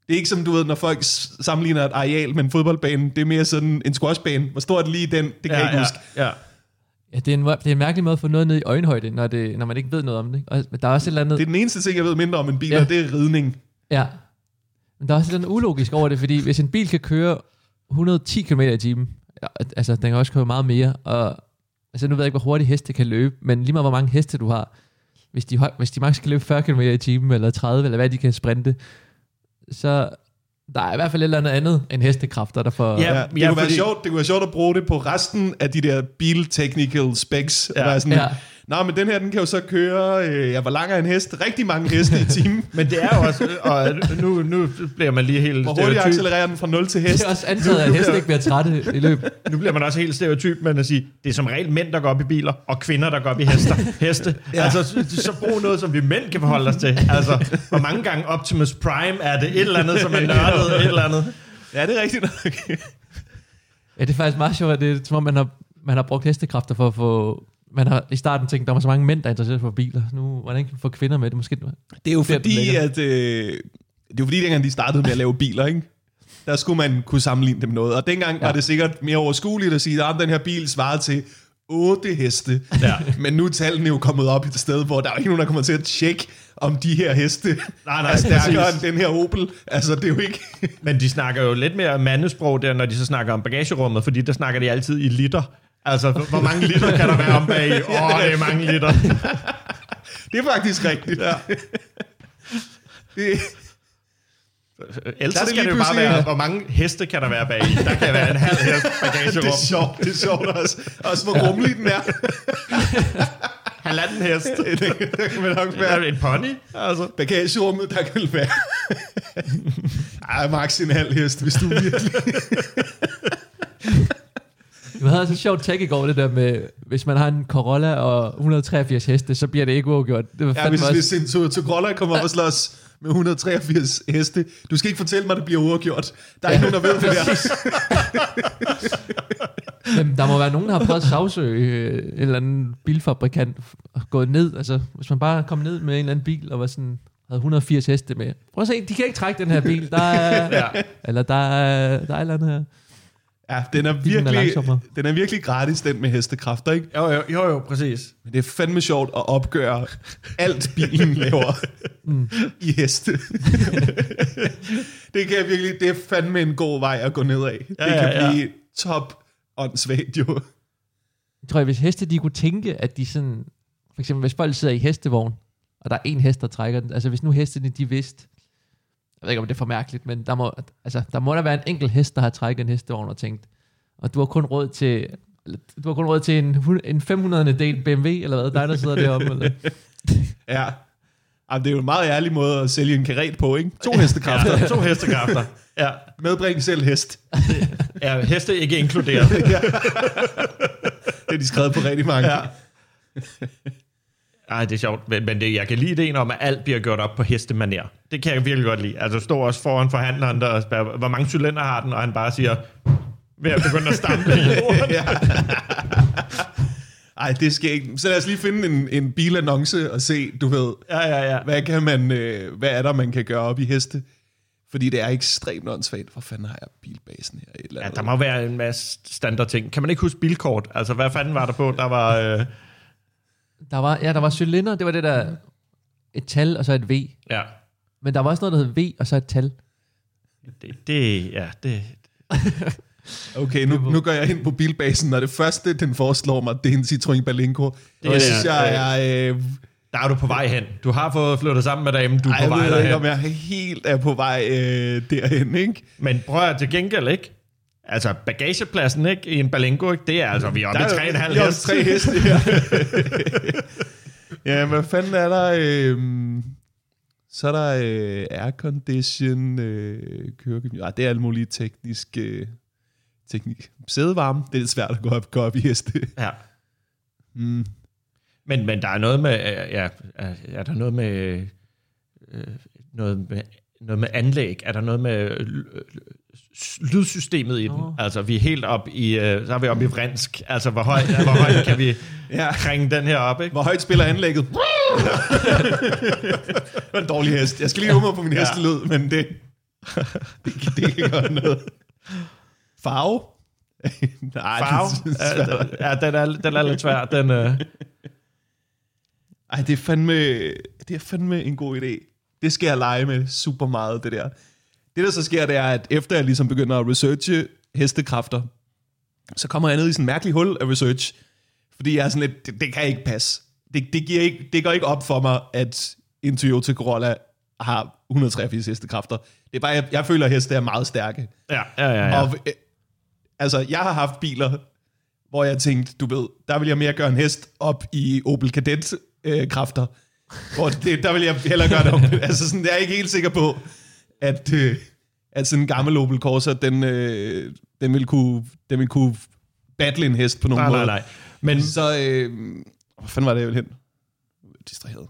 Det er ikke som, du ved, når folk sammenligner et areal med en fodboldbane. Det er mere sådan en squashbane. Hvor stor er det lige den? Det kan ja, jeg ikke ja, huske. Ja. Ja, det er, en, det er en mærkelig måde at få noget ned i øjenhøjde, når, det, når man ikke ved noget om det. ikke? Og der er også et eller andet... Det er den eneste ting, jeg ved mindre om en bil, Ja. ja. det er ridning. Ja. Men der er også et eller andet ulogisk over det, fordi hvis en bil kan køre 110 km i timen, ja, altså den kan også køre meget mere, og altså nu ved jeg ikke, hvor hurtigt heste kan løbe, men lige meget hvor mange heste du har, hvis de, hvis de max kan løbe 40 km i timen, eller 30, eller hvad de kan sprinte, så der er i hvert fald et eller andet andet end hestekræfter, der får... Ja. Ja, det, ja, kunne være fordi- sjovt, det kunne være sjovt at bruge det på resten af de der bil-technical specs. Ja. Ja. Sådan, Ja. Nå, men den her, den kan jo så køre, øh, ja, hvor lang er en hest? Rigtig mange heste i timen. Men det er jo også, og nu, nu bliver man lige helt Hvor hurtigt stereotyp. accelererer den fra 0 til Det hest? er også antaget, at heste ikke bliver trætte i løb. Nu bliver man også helt stereotyp, men at sige, det er som regel mænd, der går op i biler, og kvinder, der går op i hester, heste. ja. Altså, så, så brug noget, som vi mænd kan forholde os til. Altså, hvor mange gange Optimus Prime er det et eller andet, som er nørdet, et eller andet. Ja, det er rigtigt nok. Ja, det er faktisk meget sjovt, at det er som om, man har, man har brugt hestekræfter for at få... Man har i starten tænkt, der var så mange mænd, der er interesseret for biler. Nu, hvordan kan vi få kvinder med det? Måske Det er jo fordi, at... Øh, det er jo fordi, dengang de startede med at lave biler, ikke? Der skulle man kunne sammenligne dem med noget. Og dengang ja. Var det sikkert mere overskueligt at sige, at den her bil svarer til 8 heste. Ja. Men nu er tallene jo kommet op i et sted, hvor der er ikke nogen, der kommer til at tjekke, om de her heste Nej, nej, er stærkere præcis. end den her Opel. Altså, det er jo ikke... Men de snakker jo lidt mere mandesprog der, når de så snakker om bagagerummet, fordi der snakker de altid i liter. Altså, hvor mange liter kan der være om bag? Åh, oh, det er mange liter. Det er faktisk rigtigt. Ja. Det, Ellers Der er det skal det jo bare være, hvor mange heste kan der være bag? Der kan være en halv hest det bagagerum. er sjovt, det er sjovt også. Også hvor rummelig den er. Halvanden hest. det kan man nok være. det en pony? Altså. Bagagerummet, der kan være... Ej, max en halv hest, hvis du virkelig... Vi havde altså et sjovt tag i går, det der med, hvis man har en Corolla og 183 heste, så bliver det ikke uafgjort. Det var Ja, hvis, også, hvis en Toyota kommer op og slås med 183 heste, du skal ikke fortælle mig, at det bliver uafgjort. Der er ikke nogen, der ved det der. Jamen, der må være nogen, der har prøvet at sagsøge øh, en eller anden bilfabrikant og gået ned. Altså, hvis man bare kom ned med en eller anden bil og var sådan, havde 180 heste med. Prøv at se, de kan ikke trække den her bil. Der er, Ja. Eller der er, der er et eller andet her. Ja, den er, er virkelig, den er virkelig gratis, den med hestekræfter, ikke? Jo, jo, jo, jo, præcis. Men det er fandme sjovt at opgøre alt bilen laver mm. i heste. det kan jeg virkelig, det er fandme en god vej at gå ned af. Ja, det kan ja, ja. blive top åndssvagt jo. Jeg tror, hvis heste de kunne tænke, at de sådan... For eksempel, hvis folk sidder i hestevogn, og der er en hest, der trækker den. Altså, hvis nu hestene, de vidste... Jeg ved ikke, om det er for mærkeligt, men der må, altså, der må der være en enkelt hest, der har trækket en hestevogn og tænkt, og du har kun råd til... Du har kun råd til en, en 500. del BMW, eller hvad? Dig, der sidder deroppe, eller? Ja. Jamen, det er jo en meget ærlig måde at sælge en karet på, ikke? To hestekræfter. Ja, to hestekræfter. Ja. Medbring selv hest. ja, heste ikke inkluderet. Det er de skrevet på rigtig mange. Ja. Ej, det er sjovt, men, det, jeg kan lide ideen om, at alt bliver gjort op på hestemaner. Det kan jeg virkelig godt lide. Altså stå også foran forhandleren der og spørge, hvor mange cylinder har den, og han bare siger, ved at begynde at stampe i jorden. ja. Ej, det skal ikke. Så lad os lige finde en, en bilannonce og se, du ved, Ja, ja, ja. hvad kan man, øh, hvad er der, man kan gøre op i heste? Fordi det er ekstremt åndssvagt. Hvor fanden har jeg bilbasen her? Et eller Ja, andet? der må være en masse standard ting. Kan man ikke huske bilkort? Altså, hvad fanden var der på? Der var... Øh, Der var, ja, der var cylinder, det var det der, et tal og så et V. ja, Men der var også noget, der hed V og så et tal. det, det, ja, det, Okay, nu, nu går jeg ind på bilbasen, og det første, den foreslår mig, det er en Citroën Berlingo. Det, det synes jeg er... Øh, der er du på vej hen. Du har fået flyttet sammen med damen, du er ej, på jeg vej ved ikke, om derhen. jeg helt er på vej øh, derhen, ikke? Men prøv at til gengæld, ikke? Altså, bagagepladsen, ikke? I en Berlingo, ikke? Det er altså, vi er oppe i Der 3,5 vi er hest. tre heste her. ja, hvad fanden er der? Øh, så er der øh, aircondition, øh, kørekabine. Ah, det er alt muligt teknisk... Øh, teknik. Sædevarme, det er lidt svært at gå op, gå op i heste. Ja. Mm. Men, men der er noget med, ja, er er der noget med, øh, noget med, noget med anlæg? Er der noget med øh, lydsystemet i den? Nå. Altså, vi er helt op i, øh, så er vi oppe i vrinsk. Altså, hvor højt, hvor højt kan vi Ja. kringe den her op, ikke? Hvor højt spiller anlægget? det var en dårlig hest. Jeg skal lige umre på min Ja. hestelyd, men det, det, det kan gøre noget. Farve? Nej, Farve? Svært. Ja, den er, den er lidt svær. Den, øh, Ej, det er, fandme, det er fandme en god idé. Det skal jeg lege med super meget, det der. Det, der så sker, det er, at efter jeg ligesom begynder at researche hestekræfter, så kommer jeg ned i sådan en mærkelig hul af research, fordi jeg er sådan lidt, det, det kan ikke passe. Det, det, giver ikke, det går ikke op for mig, at en Toyota Corolla har 183 hestekræfter. Det er bare, jeg, jeg føler, at heste er meget stærke. ja, ja, ja. ja. Og, øh, altså, jeg har haft biler, hvor jeg tænkte, du ved, der vil jeg mere gøre en hest op i Opel Kadett øh. Hvor det, der vil jeg hellere gøre det om. altså, sådan, jeg er ikke helt sikker på, at, øh, at sådan en gammel Opel Corsa, den, øh, den, vil kunne, den vil kunne battle en hest på nogen nej, måde. nej, nej. Men Så, øh, hvad fanden var det, jeg ville hen? Distraheret.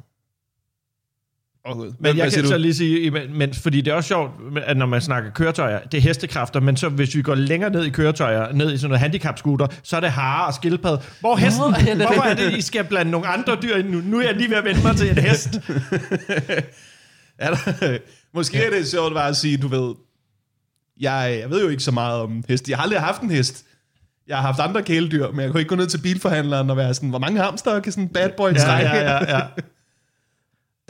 Åh, Gud. Men Hvad- jeg kan siger så du? lige sige, men, men, fordi det er også sjovt, at når man snakker køretøjer, det er hestekræfter, men så hvis vi går længere ned i køretøjer, ned i sådan noget handicapscooter, så er det hare og skildpadde. Hvor hesten? Nå, ja, er Hvorfor er det. I skal blande nogle andre dyr ind nu? Nu er jeg lige ved at vende mig til en hest. Er der, måske ja. er det sjovt bare at sige, du ved, jeg, jeg ved jo ikke så meget om hest. Jeg har aldrig haft en hest. Jeg har haft andre kæledyr, men jeg kunne ikke gå ned til bilforhandleren og være sådan, hvor mange hamster kan sådan en bad boy Ja, trække? ja, ja, ja. Der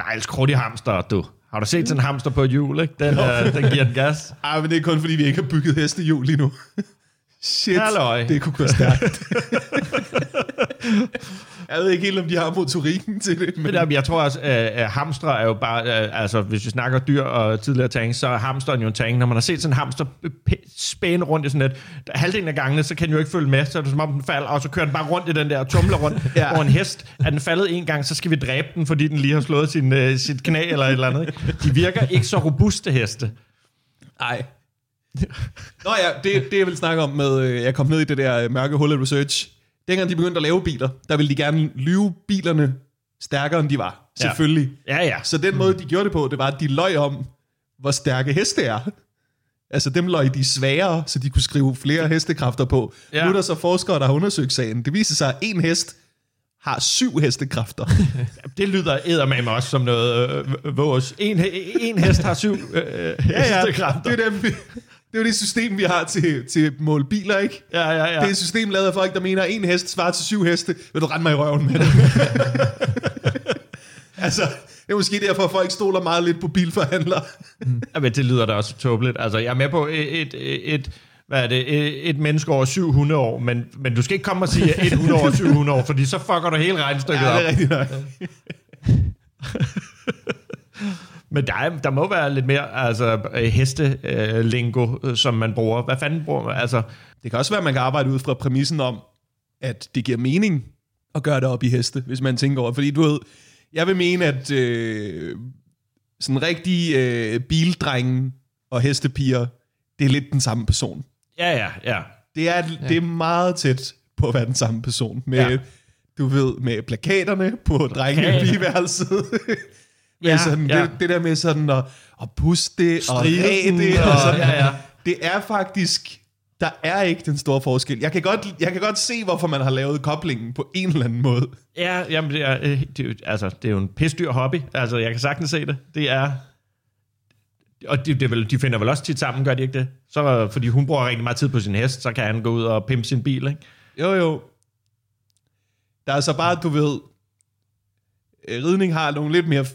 er altså krudt i hamster, du. Har du set sådan en hamster på et hjul, ikke? Den, øh, den giver den gas. Ej, men det er kun fordi, vi ikke har bygget hestehjul lige nu. Shit, Halløj. det kunne gå stærkt. jeg ved ikke helt, om de har motorikken til det. Men Men jeg tror også, at hamstre er jo bare, uh, altså hvis vi snakker dyr og tidligere tank, så er hamsteren jo en tank. Når man har set sådan en hamster spæne rundt i sådan et, halvdelen af gangene, så kan den jo ikke følge med, så er det som om den falder, og så kører den bare rundt i den der og tumler rundt. Ja. Hvor en hest, er den faldet en gang, så skal vi dræbe den, fordi den lige har slået sin, uh, sit knæ eller et eller andet. Ikke? De virker ikke så robuste heste. Nej. Nå ja, det, det jeg vil snakke om med, øh, jeg kom ned i det der øh, mørke hul af research. Dengang de begyndte at lave biler, der ville de gerne lyve bilerne stærkere, end de var. Ja. Selvfølgelig. Ja, ja. Så den måde, de gjorde det på, det var, at de løj om, hvor stærke heste er. Altså dem løj de svagere, så de kunne skrive flere hestekræfter på. Ja. Ja. Nu er der så forskere, der har undersøgt sagen. Det viser sig, at en hest har syv hestekræfter. Det lyder eddermame også som noget øh, vores. En, en hest har syv øh, hestekræfter. Det er, dem, vi- det er jo det system, vi har til, til at måle biler, ikke? Ja, ja, ja. Det er et system lavet af folk, der mener, at en hest svarer til syv heste. Vil du rende mig i røven med det? altså, det er måske derfor, at folk stoler meget lidt på bilforhandlere. Ja, men det lyder da også tåbeligt. Altså, jeg er med på et, et, et hvad er det, et, et menneske over 700 år, men, men du skal ikke komme og sige 100 over 700 år, fordi så fucker du hele regnstykket Ja, op. det er rigtigt nok. Men der, er, der må være lidt mere altså, heste-lingo, øh, som man bruger. Hvad fanden bruger man? Altså, Det kan også være, at man kan arbejde ud fra præmissen om, at det giver mening at gøre det op i heste, hvis man tænker over. Fordi du ved, jeg vil mene, at øh, sådan rigtige øh, bildrenge og hestepiger, det er lidt den samme person. ja, ja, ja. Det er, ja. det er meget tæt på at være den samme person. Med, ja. Du ved, med plakaterne på i pigeværelset. Ja, sådan, ja. Det, det der med sådan at, at puste det og det. Og og- sådan, ja, ja. Det er faktisk, der er ikke den store forskel. Jeg kan, godt, jeg kan godt se, hvorfor man har lavet koblingen på en eller anden måde. Ja, jamen det er, øh, det er, altså, det er jo en pisdyr hobby. Altså, jeg kan sagtens se det. Det er, Og de, det vel, de finder vel også tit sammen, gør de ikke det? Så, fordi hun bruger rigtig meget tid på sin hest, så kan han gå ud og pimpe sin bil, ikke? Jo, jo. Der er så bare, du ved, øh, ridning har nogle lidt mere,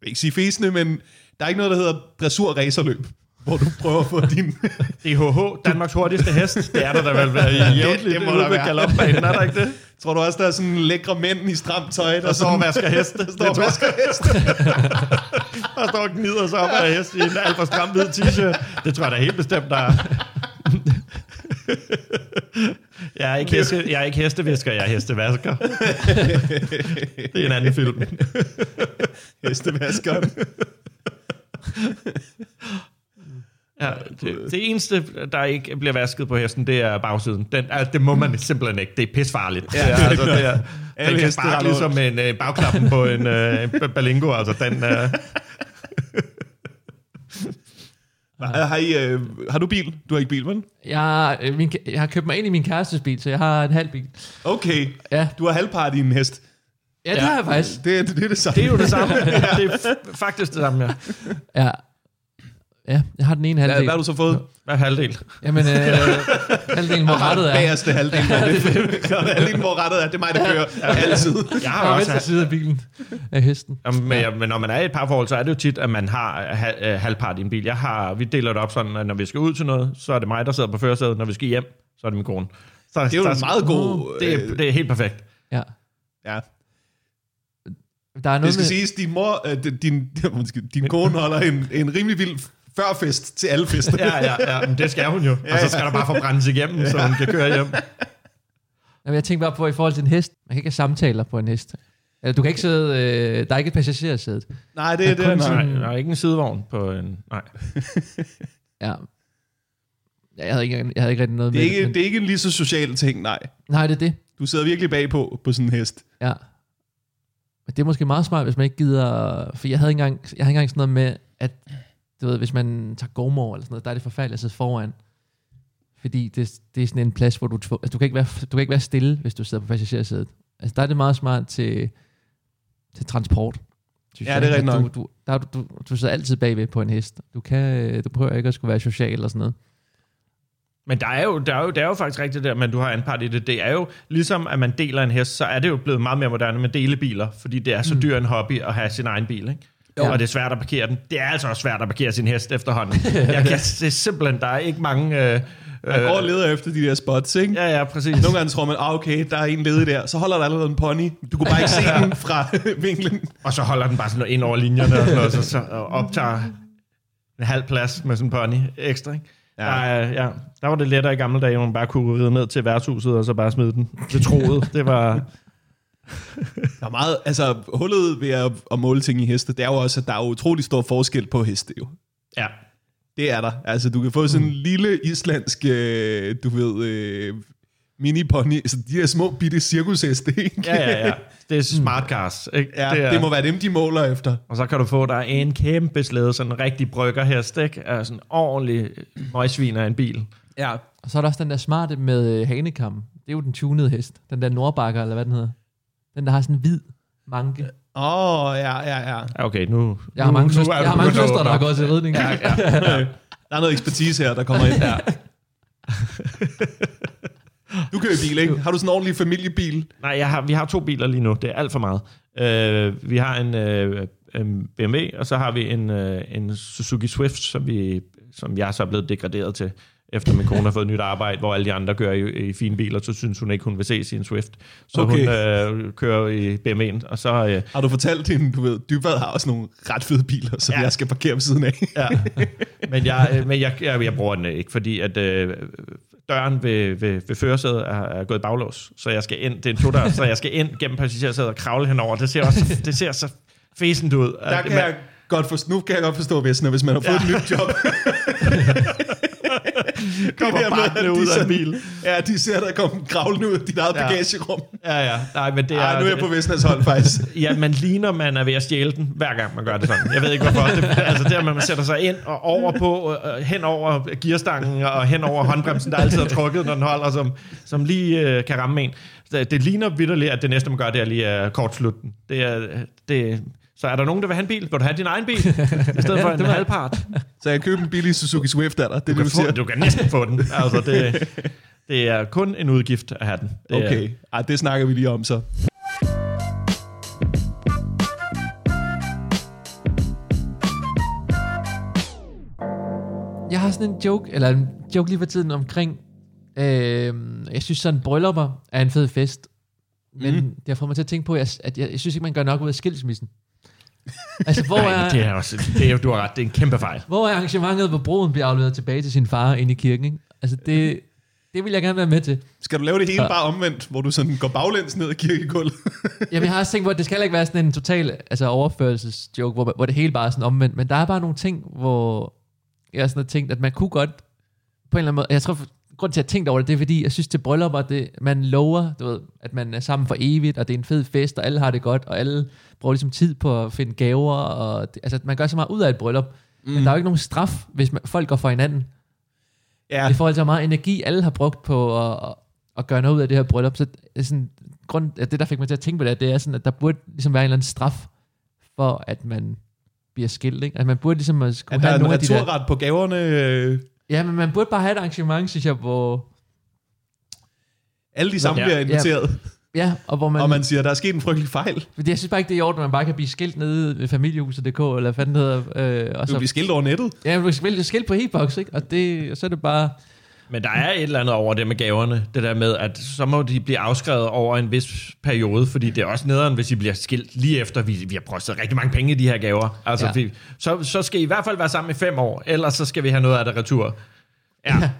vil ikke sige fæsende, men der er ikke noget, der hedder dressur-racerløb, hvor du prøver at få din... DHH, Danmarks hurtigste hest, det er der da vel være i jævnligt det må ude der være. galopbanen, er der ikke det? Tror du også, der er sådan lækre mænd i stramt tøj, der, Der står og vasker heste. der står og vasker heste? Der står og gnider sig op af hest i en alt for stram hvid t-shirt. Det tror jeg da helt bestemt, der er. Jeg er ikke, heste, jeg er ikke hestevisker, jeg er hestevasker. Det er en anden film. Hestevaskeren. Ja, det, det eneste, der ikke bliver vasket på hesten, det er bagsiden. Den, altså, det må man simpelthen ikke. Det er pisfarligt. Ja, det er, altså, det er, den kan sparke ligesom en øh, bagklappen på en øh, balingo. Altså, den, øh, Har, I, øh, har du bil? Du har ikke bil, vel? Jeg, øh, min, jeg har købt mig ind i min kærestes bil, så jeg har en halv bil. Okay. Ja, Du har halvpart i en hest. ja det har jeg faktisk. Det, er- det er det samme. det er jo det samme. Det er faktisk det samme, ja. Ja, ja jeg har den ene Hvad, halvdel. hvad har du så fået? Hvad er halvdel? Jamen, øh, halvdelen, hvor rettet er. Bagerste halvdel. Det er halvdelen, hvor rettet er. Det er mig, der kører altid. Jeg har også venstre side af bilen af hesten. Jamen, men, ja. men når man er i et parforhold, så er det jo tit, at man har hal- øh, halvpart i en bil. Jeg har, vi deler det op sådan, at når vi skal ud til noget, så er det mig, der sidder på førersædet. Når vi skal hjem, så er det min kone. Så, Det er jo så, en meget god... det, er, øh, det er helt perfekt. Ja. Ja. Der er Det noget skal med, siges, din mor, øh, din, undskyld, din kone holder en, en rimelig vild førfest til alle fester. Ja, ja, ja, men det skal hun jo. Og så skal der bare forbrændes igennem, så hun kan køre hjem. Jamen, jeg tænker bare på, i forhold til en hest. Man kan ikke have samtaler på en hest. Eller, du kan ikke sidde... Øh, der er ikke et passagersæde. Nej, det er er det. sådan- Nej, der er ikke en sidevogn på en... Nej. Ja. Ja, Jeg havde ikke, jeg havde ikke rigtig noget Det er, med ikke, men- det er ikke en lige så social ting, nej. Nej, det er det. Du sidder virkelig bagpå på sådan en hest. Ja. Men det er måske meget smart, hvis man ikke gider... For jeg havde ikke engang, jeg havde engang sådan noget med, at du ved, hvis man tager gomor eller sådan noget, der er det forfærdeligt at sidde foran. Fordi det, det er sådan en plads, hvor du, altså, du, kan ikke være, du kan ikke være stille, hvis du sidder på passagersædet. Altså der er det meget smart til, til transport. synes Ja, jeg. det er rigtigt nok. Du, du, der, er du, du, du sidder altid bagved på en hest. Du, kan, øh, du behøver ikke at skulle være social eller sådan noget. Men der er, jo, der, er jo, der er jo faktisk rigtigt der, men du har anpart i det. Det er jo ligesom, at man deler en hest, så er det jo blevet meget mere moderne med delebiler, fordi det er så dyr en hobby at have sin egen bil, ikke? Jo. Og det er svært at parkere den. Det er altså også svært at parkere sin hest efterhånden. Jeg kan, det er simpelthen, der er ikke mange... Øh, Man går og leder efter de der spots, ikke? Ja, ja, præcis. Nogle gange tror man, ah, okay, der er en ledig der. Så holder der allerede en pony. Du kunne bare ikke se den fra vinklen. Og så holder den bare sådan noget ind over linjerne, og, sådan noget, så, så og optager en halv plads med sådan en pony ekstra, ikke? Ja. Ja. Der, er- ja, der var det lettere i gamle dage, hvor man bare kunne ride ned til værtshuset, og så bare smide den. Det troede, det var... Der er meget, altså hullet ved at, at måle ting i heste, det er jo også, at der er utrolig stor forskel på heste jo. Ja, Det er der. Altså, du kan få sådan en lille islandsk, øh, du ved, øh, mini-pony, altså de her små bitte cirkusheste, ikke? ja, ja, ja. Det er smart cars, ikke? Ja, det, det, er, det må være dem, de måler efter. Og så kan du få der en kæmpe slæde, sådan en rigtig bryggerhest, ikke? Altså sådan en ordentlig møgsvin af en bil. Ja. Og så er der også den der smarte med øh, hanekam. Det er jo den tunede hest. Den der nordbakker, eller hvad den hedder. Den, der har sådan en hvid manke. Åh, oh, ja, ja, ja. Okay, nu... Jeg har nu, mange, nu søstre, er du jeg har mange søstre, der har gået til ridning. Ja, ja, ja. Der er noget ekspertise her, der kommer ind. Ja. Du kører i bil, ikke? Har du sådan en ordentlig familiebil? Nej, jeg har, vi har to biler lige nu. Det er alt for meget. Uh, vi har en, uh, en BMW, og så har vi en, uh, en Suzuki Swift, som, vi, som jeg så er blevet degraderet til, efter min kone har fået nyt arbejde, hvor alle de andre kører i, i fine biler, så synes hun ikke, hun vil se sin Swift. Så Okay. hun uh, kører i BMW'en, og så... Uh, Har du fortalt hende, du ved, Dybvad har også nogle ret fede biler, som ja. Jeg skal parkere ved siden af. ja. Men, jeg, øh, men jeg, jeg, jeg bruger den ikke, fordi at øh, døren ved, ved, ved førersædet er, er gået baglås, så jeg skal ind, det er en todør, så jeg skal ind gennem passagersædet og kravle henover. Det ser også det ser så fæsent ud. Der kan jeg godt forstå, nu kan jeg godt forstå Vesner, hvis man har fået ja. et nyt job. kommer Det med, bare at ud af en bil. Ja, de ser dig komme kravlende ud af dit eget ja. Ja. bagagerum. Ja, ja. Nej, men det er... Ej, nu er jeg på Vesners hold, faktisk. Ja, man ligner, man er ved at stjæle den, hver gang man gør det sådan. Jeg ved ikke hvorfor. Det, altså der, man sætter sig ind og over på, øh, hen over gearstangen og hen over håndbremsen, der altid er trukket, når den holder, som, som lige øh, kan ramme en. Det, det ligner vidderligt, at det næste, man gør, det er lige at kortslutte den. Det er, det, Så er der nogen, der vil have en bil? Vil du have din egen bil? I stedet for en halvpart. Så jeg køber en billig Suzuki Swift af dig, det er Du det, kan, du få, siger. du kan næsten få den. Altså, det, det er kun en udgift at have den. Det er, Okay, Ej, det snakker vi lige om så. Jeg har sådan en joke, eller en joke lige for tiden omkring, øh, jeg synes sådan bryllupper er en fed fest, men mm. det har fået mig til at tænke på, at jeg, at jeg, jeg synes ikke, man gør nok ud af skilsmissen. Altså, hvor Nej, er, det er også, det er, du har ret, det er en kæmpe fejl. hvor er arrangementet, hvor broden bliver afleveret tilbage til sin far ind i kirken? Ikke? Altså, det, det vil jeg gerne være med til. Skal du lave det hele Ja. bare omvendt, hvor du sådan går baglæns ned ad kirkegulvet? Jamen, jeg har også tænkt på, at det skal ikke være sådan en total altså, overførelsesjoke, hvor, hvor det hele bare er sådan omvendt. Men der er bare nogle ting, hvor jeg sådan har tænkt, at man kunne godt på en eller anden måde... Jeg tror, grund til, at jeg har tænkt over det, det er fordi, jeg synes til bryllupper, det, man lover, du ved, at man er sammen for evigt, og det er en fed fest, og alle har det godt, og alle bruger ligesom tid på at finde gaver, og det, altså, man gør så meget ud af et bryllup. Mm. Men der er jo ikke nogen straf, hvis man, folk går for hinanden. Ja, I forhold til, hvor meget energi alle har brugt på at, at, gøre noget ud af det her bryllup. Så det er sådan, grund, at det, der fik mig til at tænke på det, det er sådan, at der burde ligesom være en eller anden straf for, at man bliver skilt. Ikke? At man burde ligesom at skulle at have nogle af de der... på gaverne. øh, Ja, men man burde bare have et arrangement, synes jeg, hvor... Alle de samme Ja. bliver inviteret, Ja, og hvor man... og man siger, der er sket en frygtelig fejl. Fordi jeg synes bare ikke, det er i orden, at man bare kan blive skilt nede ved familiehuset.dk, eller hvad det hedder. Øh, og Du så, bliver skilt over nettet. ja, man bliver skilt på e-box, ikke? Og, det, og så er det bare... Men der er et eller andet over det med gaverne. Det der med, at så må de blive afskrevet over en vis periode, fordi det er også nederen, hvis I bliver skilt lige efter, vi, vi har brystet rigtig mange penge i de her gaver. Altså, Ja. vi, så, så skal I i hvert fald være sammen i fem år, ellers så skal vi have noget af det retur. Ja,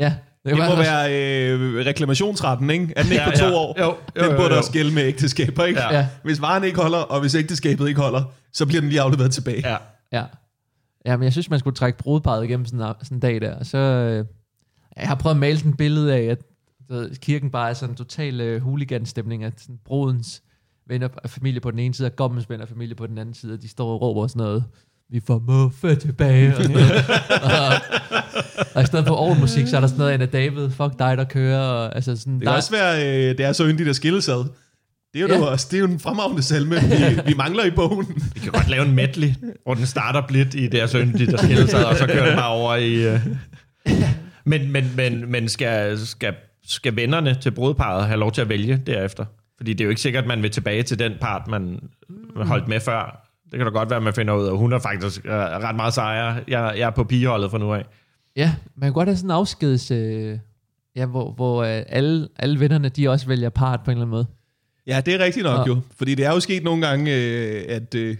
Ja, Det må også- være øh, reklamationsretten, ikke? Er den ikke Ja, på to ja. år? Jo, jo, den jo, burde jo. også gælde med ægteskaber, ikke? Ja. Ja. Hvis varen ikke holder, og hvis ægteskabet ikke holder, så bliver den lige afleveret tilbage. ja. Ja. Ja, men jeg synes, man skulle trække brudeparet igennem sådan, en- sådan en dag der. Og så, øh, jeg har prøvet at male sådan et billede af, at du ved, kirken bare er sådan en total øh, hooligan-stemning, at sådan, brudens venner og familie på den ene side, og gommens venner og familie på den anden side, og de står og råber sådan noget, vi får muffe tilbage. Og, sådan noget. og, og, i stedet for orgelmusik, så er der sådan noget af Anna David, fuck dig, der kører. Og, altså sådan, Det kan der, også være, øh, det er så yndigt at skilles ad. Det er jo, Ja. også, det er jo en fremragende salme, vi, vi mangler i bogen. Vi kan godt lave en medley, hvor den starter blidt i deres yndige, der skiller sig, og så kører den bare over i... Uh... Men, men, men, men skal, skal, skal vennerne til brudeparret have lov til at vælge derefter? Fordi det er jo ikke sikkert, at man vil tilbage til den part, man holdt med før. Det kan da godt være, at man finder ud af, at hun er faktisk uh, ret meget sejere. Jeg, jeg er på pigeholdet fra nu af. Ja, man kan godt have sådan en afskeds... Øh, ja, hvor, hvor øh, alle, alle vennerne, de også vælger part på en eller anden måde. Ja, det er rigtigt nok Ja. jo. Fordi det er jo sket nogle gange, øh, at øh,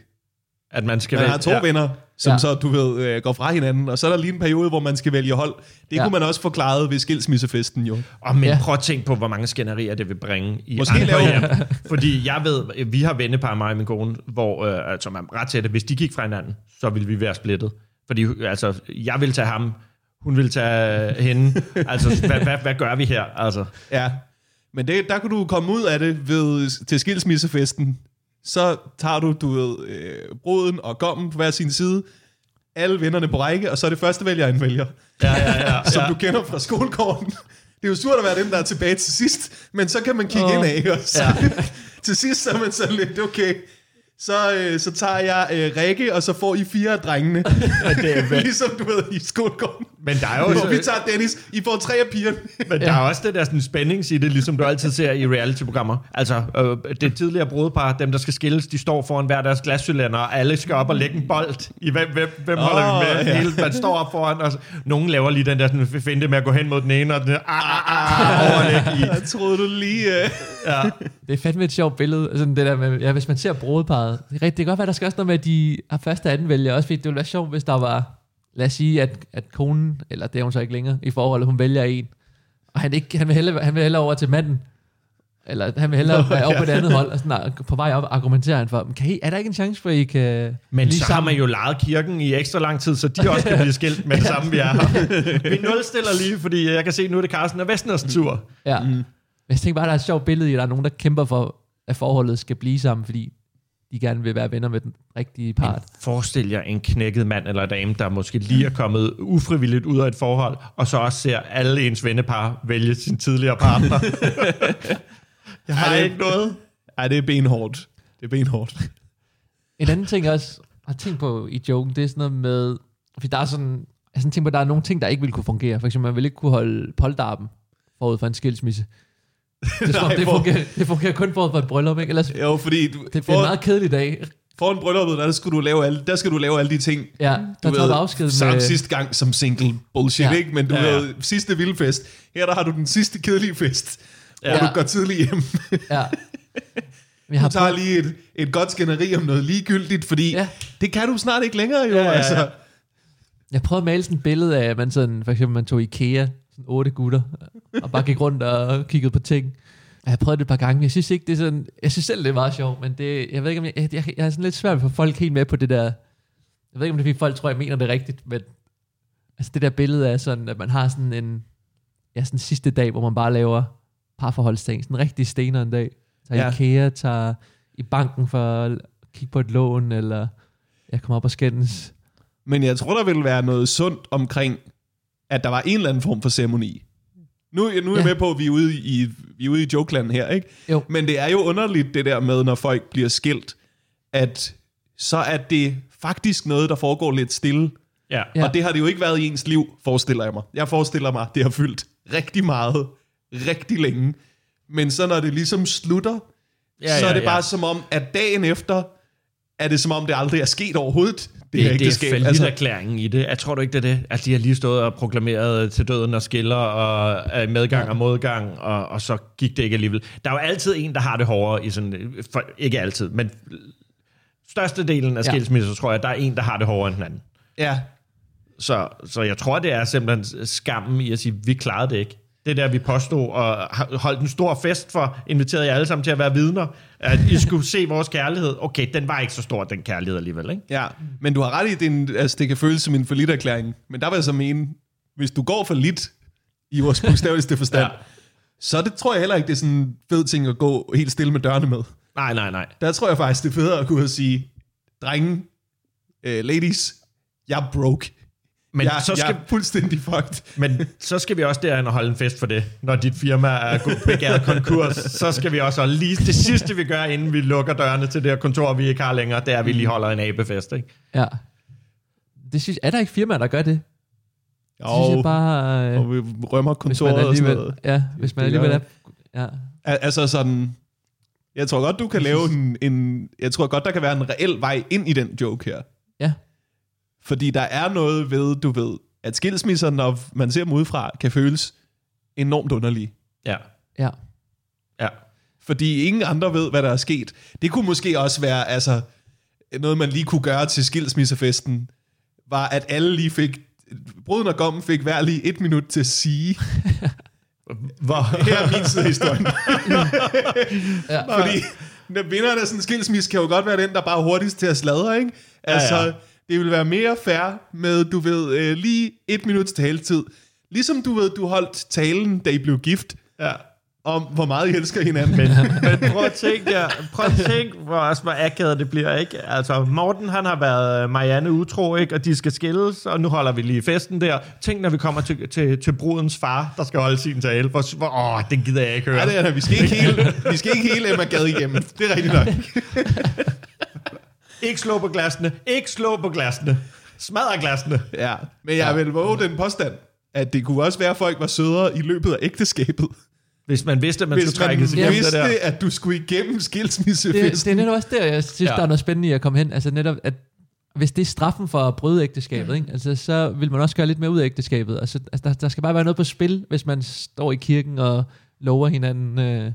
At man skal man vælge- har to ja. venner, som Ja. så, du ved, øh, går fra hinanden. Og så er der lige en periode, hvor man skal vælge hold. Det Ja. kunne man også forklare ved skilsmissefesten jo. Og men Ja. prøv at tænke på, hvor mange skænderier det vil bringe i Måske andre lave- hjem. Fordi jeg ved, vi har vennepar, mig og min kone, hvor, øh, altså man er ret til det, hvis de gik fra hinanden, så ville vi være splittet. Fordi altså, jeg vil tage ham, hun vil tage hende. Altså, hvad, hvad, hvad gør vi her? Altså, Ja. Men det, der kunne du komme ud af det ved, til skilsmissefesten. Så tager du, du ved, øh, bruden og gommen på hver sin side. Alle vennerne på række, og så er det første vælger en vælger. ja, ja, ja. som ja. du kender fra skolegården. Det er jo surt at være dem, der er tilbage til sidst, men så kan man kigge oh. ind af, også? Ja. til sidst så er man sådan lidt, okay, så, øh, så tager jeg øh, Rikke, og så får I fire af drengene. det er ligesom du ved i skolegården. Men der er jo Hvor vi også, tager Dennis, I får tre af pigerne. men der er også det der sådan spændings i det, ligesom du altid ser i reality-programmer. Altså, øh, det tidligere brudepar, dem der skal skilles, de står foran hver deres glascylinder, og alle skal op og lægge en bold. I hvem, hvem, hvem holder Åh, vi med? ja. Hele, man står op foran, og så- nogen laver lige den der sådan, finte med at gå hen mod den ene, og den der, ah, ah, ah, overlæg i. Jeg troede du lige... Øh... Ja. Det er fandme et sjovt billede. Altså, det der med, ja, hvis man ser brudeparret. Det, er rigtigt, det kan godt være, der skal også noget med, at de har første og anden vælger. Også fordi det ville være sjovt, hvis der var... Lad os sige, at, at konen, eller det er hun så ikke længere, i forholdet, hun vælger en. Og han, ikke, han, vil hellere, han vil hellere over til manden. Eller han vil hellere være over på det andet hold. Og sådan, på vej op argumenterer han for, "Men kan I, er der ikke en chance for, at I kan Men så har man jo lejet kirken i ekstra lang tid, så de også kan blive skilt med det samme, vi er her. Vi nulstiller lige, fordi jeg kan se, nu er det Carsten og Vestners tur. Ja. Mm. Jeg tænker bare, der er et sjovt billede i, at der er nogen, der kæmper for, at forholdet skal blive sammen, fordi de gerne vil være venner med den rigtige part. Forestil jer en knækket mand eller dame, der måske lige er kommet ufrivilligt ud af et forhold, og så også ser alle ens vennepar vælge sin tidligere partner. jeg har Ej, det- ikke noget. Ej, det er benhårdt. Det er benhårdt. En anden ting, jeg også har tænkt på i joken, det er sådan noget med, fordi der er sådan, jeg sådan tænkt på, at der er nogle ting, der ikke vil kunne fungere. For eksempel, man vil ikke kunne holde polterappen forud for en skilsmisse. Det, om, Nej, det, fungerer, det fungerer kun forud for et bryllup, ikke? Ellers, Jo, fordi du, det bliver for, en meget kedelig dag. foran brylluppet, der skal, du lave alle, der skal du lave alle de ting, Ja, der du tager du afsked samme med... sidste gang som single bullshit, Ja. ikke? Men du Ja, ja, ved, sidste vilde fest. Her der har du den sidste kedelige fest, ja. Hvor du går tidligt hjem. Ja. Men jeg Du har tager prøvet, lige et, et godt skænderi om noget ligegyldigt, fordi ja. det kan du snart ikke længere, jo. Ja, ja, ja. Altså. jeg prøvede at male sådan et billede af, at man sådan, for eksempel man tog Ikea, sådan otte gutter, og bare gik rundt og kiggede på ting. Jeg har prøvet det et par gange, men jeg synes ikke, det er sådan, jeg synes selv, det er meget sjovt, men det, jeg ved ikke, om jeg, jeg, jeg, jeg er sådan lidt svært at få folk helt med på det der, jeg ved ikke, om det er, fordi folk tror, jeg mener det rigtigt, men altså det der billede af sådan, at man har sådan en, ja, sådan en sidste dag, hvor man bare laver parforholdsting, sådan en rigtig stener en dag. Tager ja. Ja. Ikea, tager i banken for at kigge på et lån, eller jeg kommer op og skændes. Men jeg tror, der vil være noget sundt omkring, at der var en eller anden form for ceremoni. Nu, nu er jeg Ja. med på, at vi er ude i, vi er ude i jokeland her, ikke? Jo. Men det er jo underligt, det der med, når folk bliver skilt, at så er det faktisk noget, der foregår lidt stille. Ja. Ja. Og det har det jo ikke været i ens liv, forestiller jeg mig. Jeg forestiller mig, det har fyldt rigtig meget, rigtig længe. Men så når det ligesom slutter, Ja, ja, så er ja, det ja. bare som om, at dagen efter, er det som om, det aldrig er sket overhovedet. Det, Det, det ægteskab. er altså, erklæringen i det. Jeg tror du ikke, det er det? Altså, de har lige stået og proklameret til døden og skiller, og i medgang og modgang, og, og så gik det ikke alligevel. Der er jo altid en, der har det hårdere i sådan... For, ikke altid, men størstedelen af Ja. skilsmisser, tror jeg, der er en, der har det hårdere end den anden. ja, Så, så jeg tror, det er simpelthen skammen i at sige, vi klarede det ikke. Det der, vi påstod og holdt en stor fest for, inviterede jer alle sammen til at være vidner, at I skulle se vores kærlighed. Okay, den var ikke så stor, den kærlighed alligevel, ikke? ja. Men du har ret i, det, en, altså, det kan føles som en forlitterklæring. Men der vil jeg så mene, hvis du går for lidt i vores bogstaveligste forstand, Ja. så det tror jeg heller ikke, det er sådan en fed ting at gå helt stille med dørene med. Nej, nej, nej. Der tror jeg faktisk, det er federe at kunne sige, drenge, uh, ladies, jeg er broke. Men, jeg, så skal, jeg er fuldstændig fucked. men så skal vi også derhen og holde en fest for det. Når dit firma er gået begæret konkurs, så skal vi også holde lige det sidste, vi gør, inden vi lukker dørene til det her kontor, vi ikke har længere, det er, at vi lige holder en abefest. Ikke? Ja. Det synes, er der ikke firmaer, der gør det? Det synes jeg bare... Øh, og vi rømmer kontoret og sådan noget. ja, hvis man Det alligevel er... Ja. Al- Altså sådan, jeg tror godt, du kan lave en, en, jeg tror godt, der kan være en reel vej ind i den joke her. ja. Fordi der er noget ved, du ved, at skilsmisser, når man ser dem udefra, kan føles enormt underlige. Ja. Ja. Ja. Fordi ingen andre ved, hvad der er sket. Det kunne måske også være, altså, noget man lige kunne gøre til skilsmissefesten, var, at alle lige fik, bruden og gommen fik hver lige et minut til at sige, Hvor, her er min side af historien. ja. Fordi den vinderen af sådan en skilsmisse kan jo godt være den, der bare er hurtigst til at sladre, ikke? Altså, Ja, ja, ja. ja. Det vil være mere fair med, du ved, øh, lige et minuts taletid. Ligesom du ved, du holdt talen, da I blev gift, ja. om hvor meget I elsker hinanden. Men, men prøv at tænke, ja, prøv at tænke, hvor, også, hvor akavet det bliver, ikke? Altså, Morten, han har været Marianne utro, ikke? Og de skal skilles, og nu holder vi lige festen der. Tænk, når vi kommer til, til, til brudens far, der skal holde sin tale. Hvor, hvor, åh, den gider jeg ikke høre. Nej, det er det. Vi skal ikke hele, vi skal ikke hele Emma Gad igennem. Det er rigtigt nok. Ikke slå på glasene. Ikke slå på glasene. Smadre glasene. Ja. Men jeg vil våge den påstand, at det kunne også være, at folk var sødere i løbet af ægteskabet. Hvis man vidste, at man Hvis skulle man trækkes igennem det vidste, der. at du skulle igennem Det, skilsmissefesten. det er netop også der, jeg synes, Ja. ja. der er noget spændende i at komme hen. Altså netop, at hvis det er straffen for at bryde ægteskabet, ikke? Altså, så vil man også gøre lidt mere ud af ægteskabet. Altså, altså der, der skal bare være noget på spil, hvis man står i kirken og lover hinanden, øh,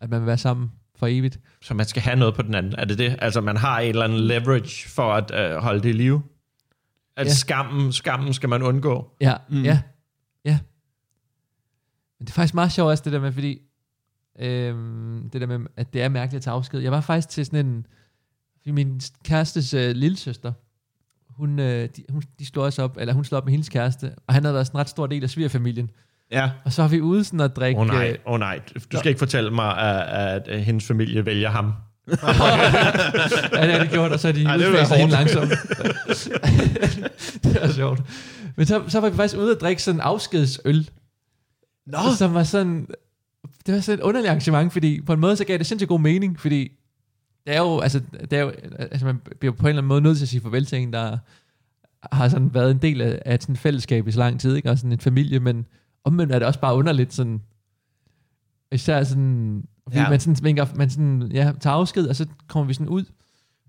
at man vil være sammen for evigt. Så man skal have noget på den anden. Er det det? Altså, man har et eller andet leverage for at øh, holde det i live? At Ja. skammen, skammen skal man undgå? Ja, Mm. ja, ja. Men det er faktisk meget sjovt også det der med, fordi øhm, det der med, at det er mærkeligt at tage afsked. Jeg var faktisk til sådan en, min kærestes øh, lille søster, hun, øh, de, hun, de slog også op, eller hun slog op med hendes kæreste, og han havde været sådan en ret stor del af svigerfamilien. Ja. Og så har vi ude sådan at drikke... Åh oh, nej, oh, nej. Du skal ikke fortælle mig, at, at, hendes familie vælger ham. ja, det har de gjort, og så er de udfaset hende langsomt. det er sjovt. Men så, så var vi faktisk ude at drikke sådan en afskedsøl, Nå, som var sådan, det var sådan et underligt arrangement, fordi på en måde så gav det sindssygt god mening, fordi det er jo, altså, det er jo, altså man bliver på en eller anden måde nødt til at sige farvel til en, der har sådan været en del af, af sådan et fællesskab i så lang tid, ikke? og sådan en familie, men omvendt er det også bare underligt sådan, især sådan, fordi Ja. ja. man sådan, vinker, man sådan, ja, tager afsked, og så kommer vi sådan ud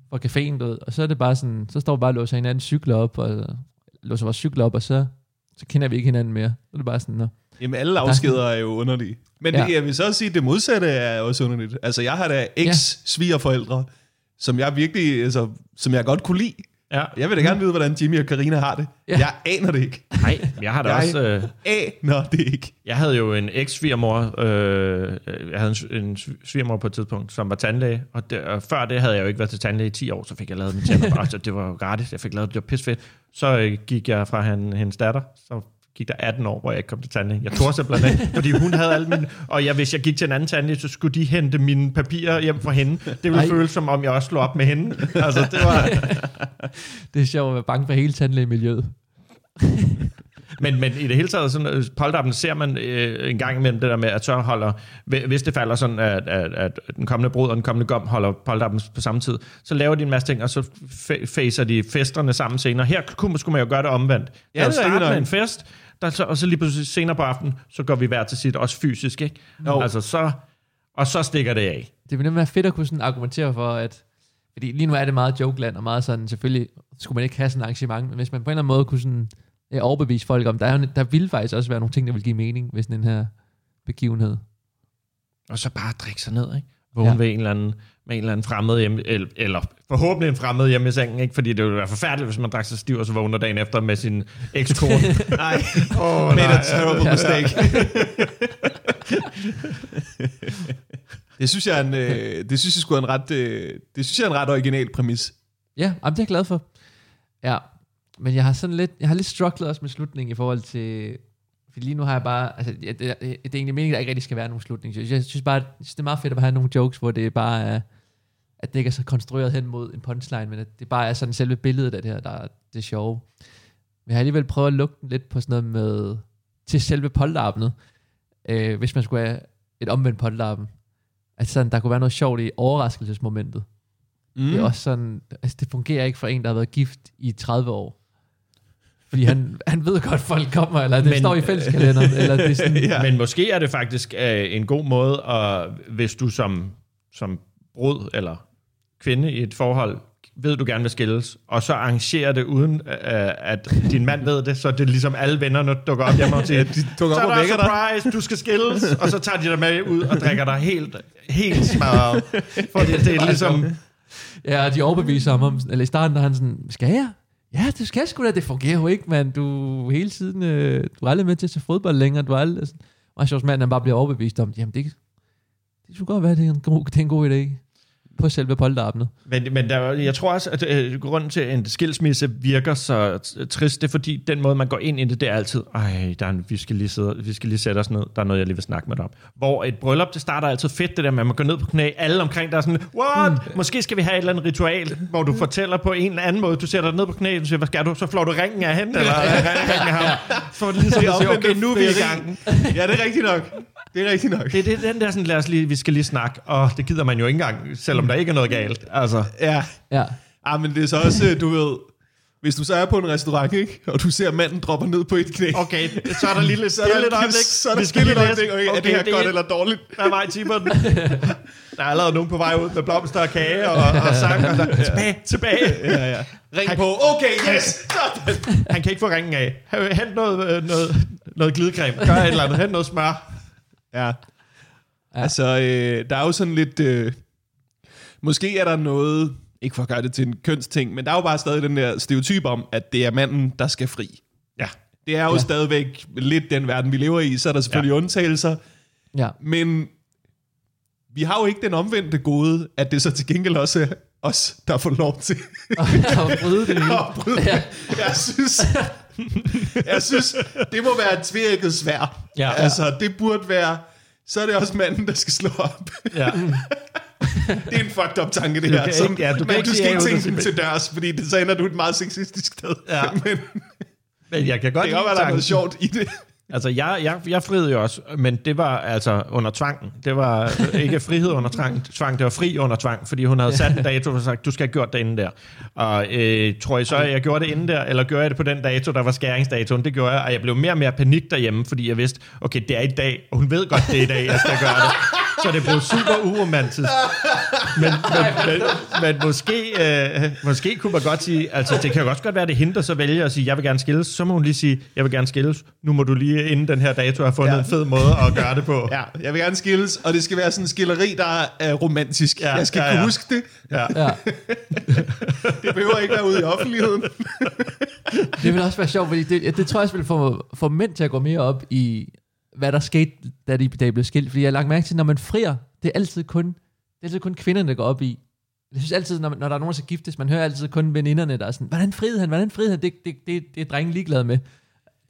fra caféen, du ved, og så er det bare sådan, så står vi bare og låser hinanden cykler op, og låser vores cykler op, og så, så kender vi ikke hinanden mere. Så er det bare sådan, nå. Jamen, alle afskeder er jo underlige. Men ja. Ja. det, jeg vil så også sige, at det modsatte er også underligt. Altså, jeg har da eks-svigerforældre, som jeg virkelig, altså, som jeg godt kunne lide. Ja. Jeg vil da gerne vide, hvordan Jimmy og Karina har det. Ja. Jeg aner det ikke. Nej, jeg har da Jeg- også... Øh, Aner det ikke. Jeg havde jo en eks-svigermor, øh, jeg havde en, en svigermor på et tidspunkt, som var tandlæge, og, det, og før det havde jeg jo ikke været til tandlæge i 10 år, så fik jeg lavet mine tænder, og så det var jo gratis, jeg fik lavet det, det var pisfedt. Så øh, gik jeg fra han, hendes datter, så gik der 18 år, hvor jeg ikke kom til tandlæge. Jeg tog simpelthen ikke, fordi hun havde alle mine, og jeg, hvis jeg gik til en anden tandlæge, så skulle de hente mine papirer hjem fra hende. Det ville Ej. føles som om, jeg også slog op med hende. Altså, det var, Det er sjovt at være bange for hele tandlægemiljøet. Men, men i det hele taget, sådan, øh, polterappen ser man øh, en gang imellem det der med, at så holder, hvi- hvis det falder sådan, at, at, at den kommende brud og den kommende gom holder polterappen på samme tid, så laver de en masse ting, og så fa- facer de festerne sammen senere. Her kunne, skulle man jo gøre det omvendt. Ja, det er starte med en fest, der, så, og så lige pludselig senere på aftenen, så går vi hver til sit, også fysisk, ikke? Jo. Altså så, og så stikker det af. Det ville nemlig være fedt at kunne sådan argumentere for, at fordi lige nu er det meget jokeland, og meget sådan, selvfølgelig skulle man ikke have sådan et arrangement, men hvis man på en eller anden måde kunne sådan, ja, overbevise folk om, der, er jo, der ville faktisk også være nogle ting, der vil give mening ved sådan en her begivenhed. Og så bare drikke sig ned, ikke? Vågne Ja. ja. ved en eller anden, med en eller anden fremmed hjemme, eller, eller forhåbentlig en fremmed hjemme i sengen, ikke? Fordi det ville være forfærdeligt, hvis man drak sig stiv, og så vågner dagen efter med sin ekskone. Nej, Åh, made nej. a terrible mistake. det synes jeg er en, øh, det synes jeg er en ret, øh, det synes jeg er en ret original præmis. Ja, jamen, det er jeg glad for. Ja, men jeg har sådan lidt, jeg har lidt strugglet også med slutningen i forhold til, for lige nu har jeg bare, altså det, det, det er egentlig meningen, at der ikke rigtig skal være nogen slutning. Jeg synes bare, jeg synes, det er meget fedt at have nogle jokes, hvor det bare er, at det ikke er så konstrueret hen mod en punchline, men at det bare er sådan selve billedet af det her, der er det sjove. Men jeg har alligevel prøvet at lukke den lidt på sådan noget med, til selve polterappnet, øh, hvis man skulle have et omvendt polterappen. Altså sådan, der kunne være noget sjovt i overraskelsesmomentet. Mm. Det er også sådan, altså det fungerer ikke for en, der har været gift i 30 år. Fordi han, han ved godt, folk kommer, eller det Men- står i fælleskalenderen, eller det er sådan, ja. Men måske er det faktisk øh, en god måde, at, hvis du som, som brud eller kvinde i et forhold ved, du gerne vil skilles, og så arrangerer det uden, øh, at din mand ved det, så det er ligesom alle vennerne dukker op hjemme og siger, de dukker så op er og der dig. surprise, du skal skilles, og så tager de dig med ud og drikker dig helt, helt smadret. For det, det er ligesom, ja, og de overbeviser ham om, eller i starten der er han sådan, skal jeg? Ja, det skal sgu da, det fungerer jo ikke, mand. Du er hele tiden, øh, du er aldrig med til at se fodbold længere, du er aldrig, sådan, og mand, han bare bliver overbevist om, jamen det, det skulle godt være, det er en god, det er en god idé på selve polterappnet. Men, men der, er- jeg tror også, at øh, grunden til, at en skilsmisse virker så trist, det er fordi, den måde, man går ind i det, det er altid, ej, der er en, vi, skal lige sidde, vi skal lige sætte os ned, der er noget, jeg lige vil snakke med dig om. Hvor et bryllup, det starter altid fedt, det der med, at man går ned på knæ, alle omkring der er sådan, what? Mm. Måske skal vi have et eller andet ritual, hvor du fortæller på en eller anden måde, du sætter dig ned på knæ, du siger, hvad skal du? Så flår du ringen af hende, eller ringen af ham. For sige, omvendt okay, nu er vi i gang. Ja, det er rigtigt nok. Det er rigtigt nok. Det er det, den der sådan, lad os lige, vi skal lige snakke, og det gider man jo ikke engang, selvom der ikke er noget galt. Altså, Ja. Ja, Ah, men det er så også, øh, du ved, hvis du så er på en restaurant, ikke? og du ser manden dropper ned på et knæ, okay, så er der lige lidt så er der, et øjeblik. så er der stille et øjeblik. Okay, er det her det godt er- eller dårligt? Hvad vej timer den? Der er allerede nogen på vej ud med blomster og kage og, og sang. Og der, tilbage, tilbage. Ja, ja. Ring Han- på. Okay, yes! Sådan. Han kan ikke få ringen af. Hent noget, øh, noget, noget glidecreme. Gør et eller andet. Hent noget smør. Ja. Ja. Altså, øh, der er jo sådan lidt... Øh, måske er der noget... Ikke for at gøre det til en kønsting, men der er jo bare stadig den der stereotyp om, at det er manden, der skal fri. Ja. Det er jo ja. Stadigvæk lidt den verden, vi lever i. Så er der selvfølgelig ja. undtagelser. ja. Men vi har jo ikke den omvendte gode, at det så til gengæld også er os, der får lov til Og, og bryde det at bryde. Ja. Jeg synes, jeg synes, det må være et tvækket svær. Ja. Altså, det burde være, så er det også manden, der skal slå op. Ja. Det er en fucked up tanke, det her. Som, ikke- ja, du men ikke du skal ikke tænke den til dørs, fordi det, så ender du et meget sexistisk sted. Ja. Men det Men jeg kan godt kan godt være, der er noget sjovt i det. Altså, jeg, jeg, jeg friede jo også, men det var altså under tvang. Det var ikke frihed under tvang, tvang det var fri under tvang, fordi hun havde sat en dato og sagt, du skal have gjort det inden der. Og øh, tror I så, at jeg gjorde det inden der, eller gjorde jeg det på den dato, der var skæringsdatoen? Det gjorde jeg, og jeg blev mere og mere panik derhjemme, fordi jeg vidste, okay, det er i dag, og hun ved godt, det er i dag, jeg skal gøre det. Så det blev super uromantisk. Men, men, men, men måske, øh, måske kunne man godt sige, altså det kan jo også godt være, det er så vælger at sige, jeg vil gerne skilles. Så må hun lige sige, jeg vil gerne skilles. Nu må du lige inden den her dato have fundet ja. En fed måde at gøre det på. Ja, jeg vil gerne skilles, og det skal være sådan en skilleri, der er romantisk. Ja, jeg skal ja, ja, kunne ja. huske det. Ja. Ja. Det behøver ikke være ude i offentligheden. Det vil også være sjovt, fordi det, det tror jeg også vil få, få mænd til at gå mere op i, hvad der skete, da de, da de blev skilt. Fordi jeg har lagt mærke til, når man frier, det er altid kun, det er altid kun kvinderne, der går op i. Jeg synes altid, når, når der er nogen, der skal giftes, man hører altid kun veninderne, der er sådan, hvordan friede han, hvordan friede han? Det, det, det, det er drengen ligeglade med.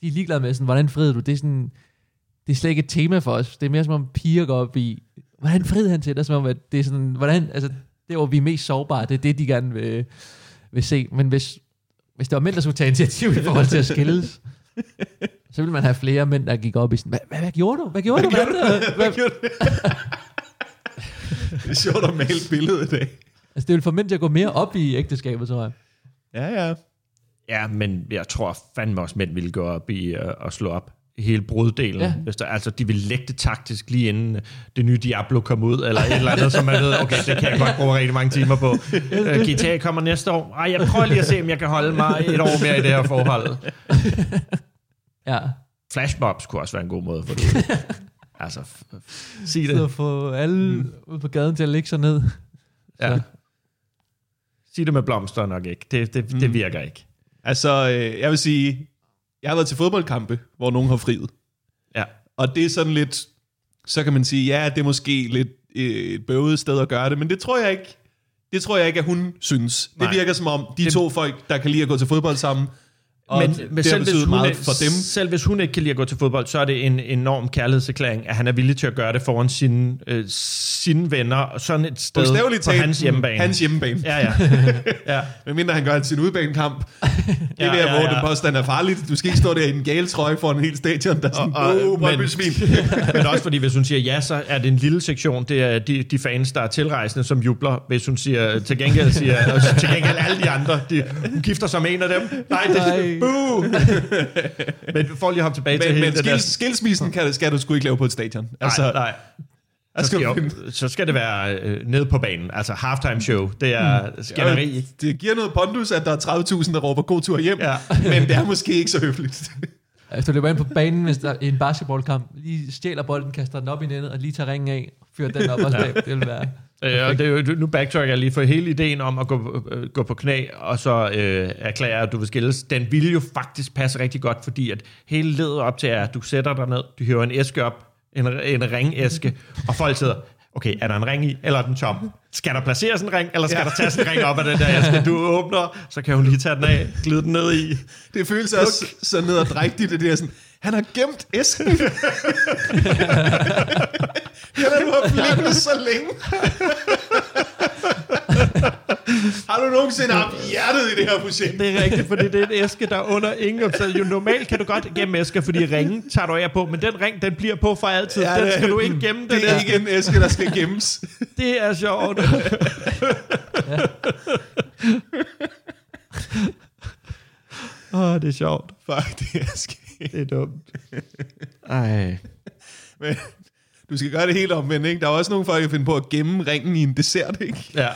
De er ligeglade med, sådan, hvordan friede du? Det er sådan, det er slet ikke et tema for os. Det er mere som om piger går op i, hvordan friede han til? Det er som om, at det er sådan, hvordan, altså, det hvor vi er mest sårbare, det er det, de gerne vil, vil se. Men hvis, hvis det var mænd, der skulle tage initiativ i forhold til at skilles, så ville man have flere mænd, der gik op i sådan, hvad, hvad, hvad gjorde du? Hvad gjorde du? Hvad, hvad, hvad? Det er sjovt at male et billede i dag. Altså, det ville få mænd til at gå mere op i ægteskabet, tror jeg. Ja, ja. Ja, men jeg tror fandme også, mænd ville gå op i uh, at slå op hele bruddelen. Ja. Hvis der, altså, de vil lægge det taktisk lige inden øh, det nye Diablo kom ud, eller et eller andet, som man ved, okay, det kan jeg godt bruge rigtig mange timer på. Uh, GTA kommer næste år. Ej, jeg prøver lige at se, om jeg kan holde mig et år mere i det her forhold. Ja. Flashmobs kunne også være en god måde for det. altså, sig Så det. få alle mm. ud på gaden til at lægge sig ned. Ja. Sig det med blomster nok ikke. Det, det, det virker ikke. Altså, øh, jeg vil sige, jeg har været til fodboldkampe, hvor nogen har friet. Ja. Og det er sådan lidt, så kan man sige, ja, det er måske lidt øh, et bøvet sted at gøre det, men det tror jeg ikke, det tror jeg ikke, at hun synes. Det Nej. virker som om, de Det- to folk, der kan lide at gå til fodbold sammen, og men, men selv, hvis hun, meget for dem. selv hvis hun ikke kan lide at gå til fodbold, så er det en enorm kærlighedserklæring, at han er villig til at gøre det foran sine, øh, sine venner, og sådan et sted på talt, hans hjemmebane. Hans hjemmebane. Ja, ja. ja. Medmindre han gør sin udbanekamp. Det er Ja, der, ja, hvor ja. den påstand er farligt. Du skal ikke stå der i en gale trøje for en hel stadion, der er sådan, Og- men-. Men også fordi, hvis hun siger ja, så er det en lille sektion. Det er de, de fans, der er tilrejsende, som jubler. Hvis hun siger til gengæld, siger, og til gengæld alle de andre, de, hun gifter sig med en af dem. Nej, det boo! Men for lige at hoppe tilbage til Men, hele men det der... skils, skilsmissen kan, skal du sgu ikke lave på et stadion. Altså, nej, nej. Så skal jo, så skal det være øh, nede på banen. Altså halftime show. Det er skænderi. det giver noget pondus, at der er 30.000, der råber god tur hjem, Ja. men det er måske ikke så høfligt. Hvis du løber ind på banen, hvis der er en basketballkamp, lige stjæler bolden, kaster den op i nettet, og lige tager ringen af, fyrer den op og ja. Det vil være... Øh, og det er jo, nu backtracker jeg lige for hele ideen om at gå, øh, gå på knæ, og så øh, erklære, at du vil skilles. Den ville jo faktisk passe rigtig godt, fordi at hele ledet op til er, at du sætter dig ned, du hiver en æske op, en, en ringæske, og folk sidder, okay, er der en ring i, eller er den tom? Skal der placeres en ring, eller skal ja. der tages en ring op af den der æske? Du åbner, så kan hun lige tage den af, glide den ned i. Det føles også så nederdrægtigt, det der sådan, han har gemt æsken. Den har du haft liggende så længe. har du nogensinde haft hjertet i det her projekt? Det er rigtigt, fordi det er en æske, der er under ingen omstændighed. Jo normalt kan du godt gemme æsker, fordi ringen tager du af på, men den ring, den bliver på for altid. Ja, den skal du ikke gemme. Den Det er ikke en æske, der skal gemmes. Det er sjovt. Åh, oh, det er sjovt. Fuck, det er sket. Det er dumt. Ej. Men du skal gøre det helt omvendt, ikke? Der er også nogle folk, der finder på at gemme ringen i en dessert, ikke? Ja.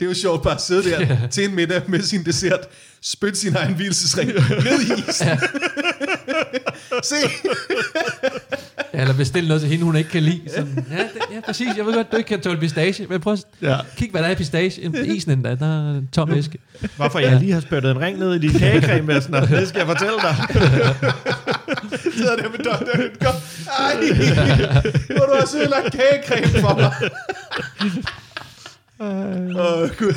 Det er jo sjovt bare at sidde der til en middag med sin dessert, spytte sin egen hvilesesring ned i isen. Se, Ja, eller bestille noget til hende, hun ikke kan lide. Sådan, ja, det, ja, præcis. Jeg ved godt, du ikke kan tåle pistage, men prøv at Ja. kig, hvad der er i pistage. En- Isen endda, der er en tom æske. Hvorfor jeg lige har spyttet en ring ned i din kagecreme, Væsner, det skal jeg fortælle dig. sidder der med Dr. Hytger. Ej, nu har du også ødelagt kagecreme for mig. Åh, oh, gud.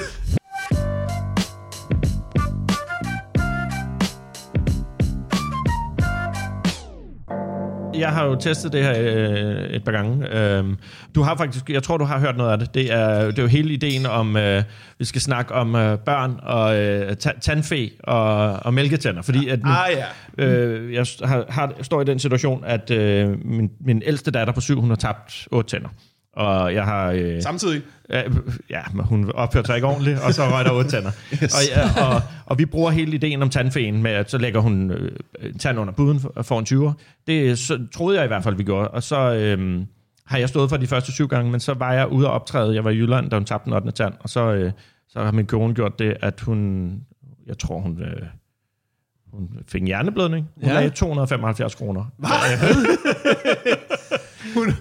Jeg har jo testet det her øh, et par gange. Øhm, du har faktisk, jeg tror, du har hørt noget af det. Det er, det er jo hele ideen om, øh, vi skal snakke om øh, børn og øh, ta- tandfe og, og mælketænder. Fordi at min, Ah ja. øh, jeg har, har, står i den situation, at øh, min, min ældste datter på syv, hun har tabt otte tænder. Og jeg har... Øh, Samtidig. Ja, ja, men hun opførte sig ikke ordentligt, og så røg der otte tænder. yes. og, ja, og, og vi bruger hele ideen om tandfæen med, at så lægger hun øh, tand under buden for, for en 20'er. Det så, troede jeg i hvert fald, vi gjorde. Og så øh, har jeg stået for de første syv gange, men så var jeg ude og optræde. Jeg var i Jylland, da hun tabte den 8. tand, og så, øh, så har min kone gjort det, at hun, jeg tror hun... Øh, hun fik en hjerneblødning. Hun ja. lagde 275 kroner. Hvad?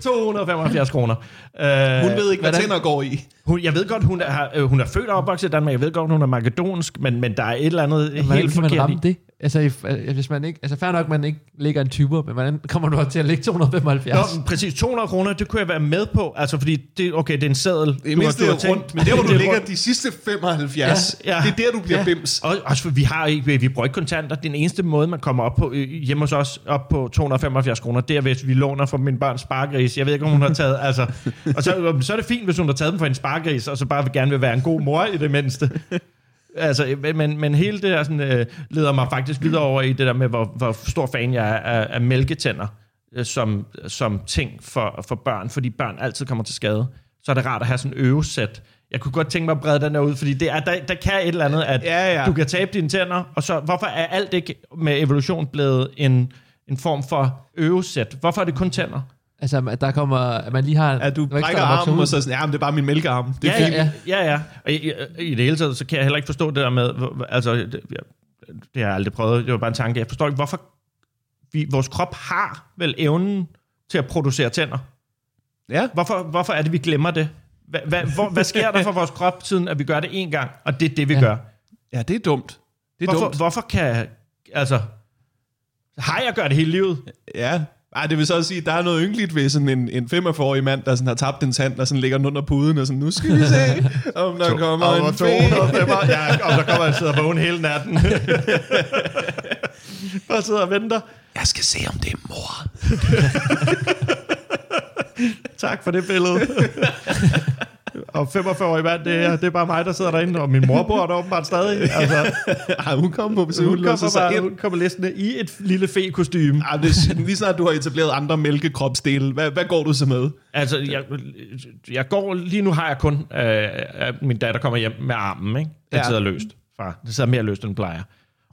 275 kroner. Uh, Hun ved ikke, hvad hvordan- tænder går i. hun, jeg ved godt, hun er, øh, hun er født og opvokset i Danmark. Jeg ved godt, hun er makedonsk, men, men der er et eller andet Hvordan helt kan man forkert ramme det? Altså, if, øh, hvis man ikke, altså fair nok, man ikke lægger en typer, men hvordan kommer du til at lægge 275? Nå, præcis 200 kroner, det kunne jeg være med på, altså fordi, det, okay, det er en seddel. Det er mindst det er rundt, men der hvor du Det er ligger rundt. de sidste 75, Ja, ja. det er der, du bliver Ja. bims. Og, også for vi har ikke, vi bruger ikke kontanter. Den eneste måde, man kommer op på, øh, hjemme hos os, op på 275 kroner, det er, hvis vi låner fra min børns spargris. Jeg ved ikke, om hun har taget, altså, og så, så er det fint, hvis hun har taget dem for en spargris, og så bare vil gerne vil være en god mor i det mindste. Altså, men, men hele det der sådan, øh, leder mig faktisk videre over i det der med, hvor, hvor stor fan jeg er af, af mælketænder øh, som, som ting for, for børn, fordi børn altid kommer til skade. Så er det rart at have sådan en øvesæt. Jeg kunne godt tænke mig at brede den der ud, fordi det er, der, der kan et eller andet, at Ja, ja. du kan tabe dine tænder, og så hvorfor er alt ikke med evolution blevet en, en form for øvesæt? Hvorfor er det kun tænder? Altså, at der kommer, at man lige har... At du brækker armen, og så er sådan, ja, men det er bare min mælkearm. Det er ja, fint. ja, ja, ja. Og i, i, i det hele taget, så kan jeg heller ikke forstå det der med, altså, det, jeg, det har jeg aldrig prøvet, det var bare en tanke. Jeg forstår ikke, hvorfor vi, vores krop har vel evnen til at producere tænder. Ja. Hvorfor, hvorfor er det, vi glemmer det? Hvad, hvad, hvor, hvad sker der for vores krop, siden at vi gør det én gang, og det er det, vi Ja. gør? ja, det er dumt. Det er Hvorfor, dumt. hvorfor kan, altså, har jeg gjort det hele livet? Ja. Ej, det vil så også sige, at der er noget ynkeligt ved sådan en, en 45-årig mand, der sådan har tabt en tand, og sådan ligger den under puden, og sådan, nu skal vi se, om der kommer Og en fe. 205, ja, og der kommer jeg sidder vågen hele natten. og sidder og venter. Jeg skal se, om det er mor. Tak for det billede. og 45-årig mand, det er, det er bare mig, der sidder derinde, og min mor bor der åbenbart stadig. Altså, Ej, hun kom på besøg, hun, hun kommer bare, hun kommer listende i et lille fe-kostyme. Ej, det er, lige snart du har etableret andre mælkekropsdele, hvad, hvad går du så med? Altså, jeg, jeg går, lige nu har jeg kun, øh, at min datter kommer hjem med armen, ikke? Den Ja. sidder løst, far. Det sidder mere løst, end den plejer.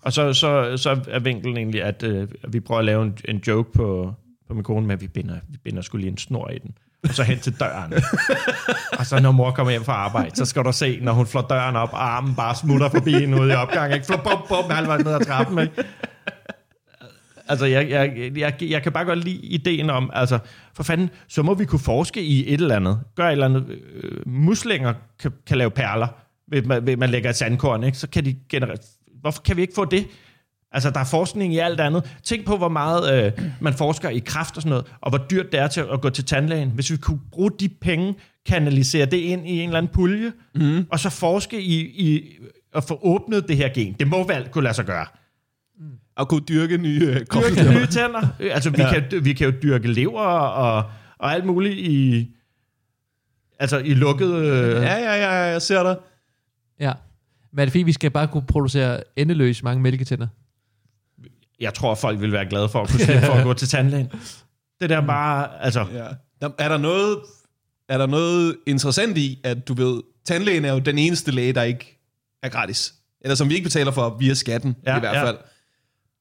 Og så, så, så er vinkelen egentlig, at øh, vi prøver at lave en, en joke på, på min kone med, at vi binder, vi binder skulle lige en snor i den. Og så hen til døren. og så når mor kommer hjem fra arbejde, så skal du se, når hun flår døren op, og armen bare smutter forbi hende ude i opgangen. Ikke? Flop, bum, bum, halvvejs ned ad trappen. Ikke? Altså, jeg, jeg, jeg, jeg kan bare godt lide ideen om, altså, for fanden, så må vi kunne forske i et eller andet. Gør et eller andet. Øh, muslinger kan, kan lave perler, ved man, ved man lægger et sandkorn, ikke? Så kan de generere... Hvorfor kan vi ikke få det? Altså, der er forskning i alt andet. Tænk på, hvor meget øh, man forsker i kraft og sådan noget, og hvor dyrt det er til at gå til tandlægen. Hvis vi kunne bruge de penge, kanalisere det ind i en eller anden pulje, mm. og så forske i, i at få åbnet det her gen. Det må vel kunne lade sig gøre. At kunne dyrke nye øh, Dyrke nye tænder. Altså, vi, Ja. ja. kan, vi kan jo dyrke lever og, og alt muligt i... Altså, i lukkede... Øh, Ja, ja, ja, jeg ser dig. Ja. Men er det fordi, vi skal bare kunne producere endeløs mange mælketænder? Jeg tror, folk vil være glade for at kunne slippe for at gå til tandlægen. Det der bare... Altså, Ja. Er, der noget, er der noget interessant i, at du ved, tandlægen er jo den eneste læge, der ikke er gratis. Eller som vi ikke betaler for via skatten, Ja, i hvert ja. fald.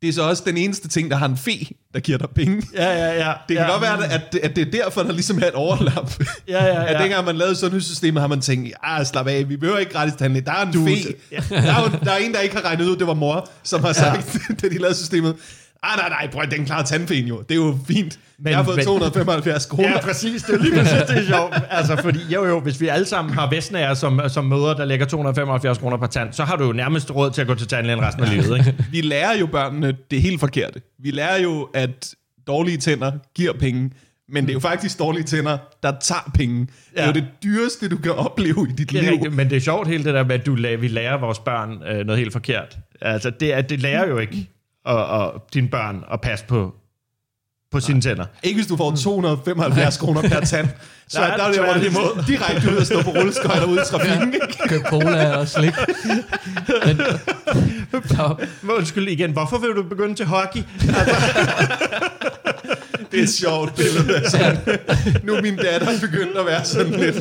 Det er så også den eneste ting, der har en fe, der giver dig penge. ja, ja, ja. Det kan ja. godt være, at, at det er derfor, der ligesom er et overlap. Ja, ja, At ja. dengang man lavede sundhedssystemet, har man tænkt, ah, slap af, vi behøver ikke gratis tandlæge. Der er en fe. Der er, jo, der er en, der ikke har regnet ud, det var mor, som har sagt, da de lavede systemet, ah, nej, nej, prøv, den klarer tandfen jo. Det er jo fint. Men, jeg har fået men- 275 kroner. Ja, præcis. Det er lige præcis det er sjovt. Altså, fordi jo, jo, hvis vi alle sammen har Vestnager som, som møder, der lægger 275 kroner per tand, så har du jo nærmest råd til at gå til tandlægen resten af livet, ikke? Vi lærer jo børnene det helt forkerte. Vi lærer jo, at dårlige tænder giver penge, men det er jo faktisk dårlige tænder, der tager penge. Ja. Det er jo det dyreste, du kan opleve i dit Det er liv. rigtigt, men det er sjovt hele det der med, at du, vi lærer vores børn øh, noget helt forkert. Altså, det, er, det lærer jo ikke og, og dine børn at passe på på sine tænder. Ikke hvis du får 275 kroner per tand. Så er der, er det, tværtimod. er direkte ud at stå på rulleskøjter ude i trafikken. ikke? Køb cola og slik. Men, Men Undskyld igen, hvorfor vil du begynde til hockey? Det er et sjovt billede. Altså. Nu er min datter begyndt at være sådan lidt...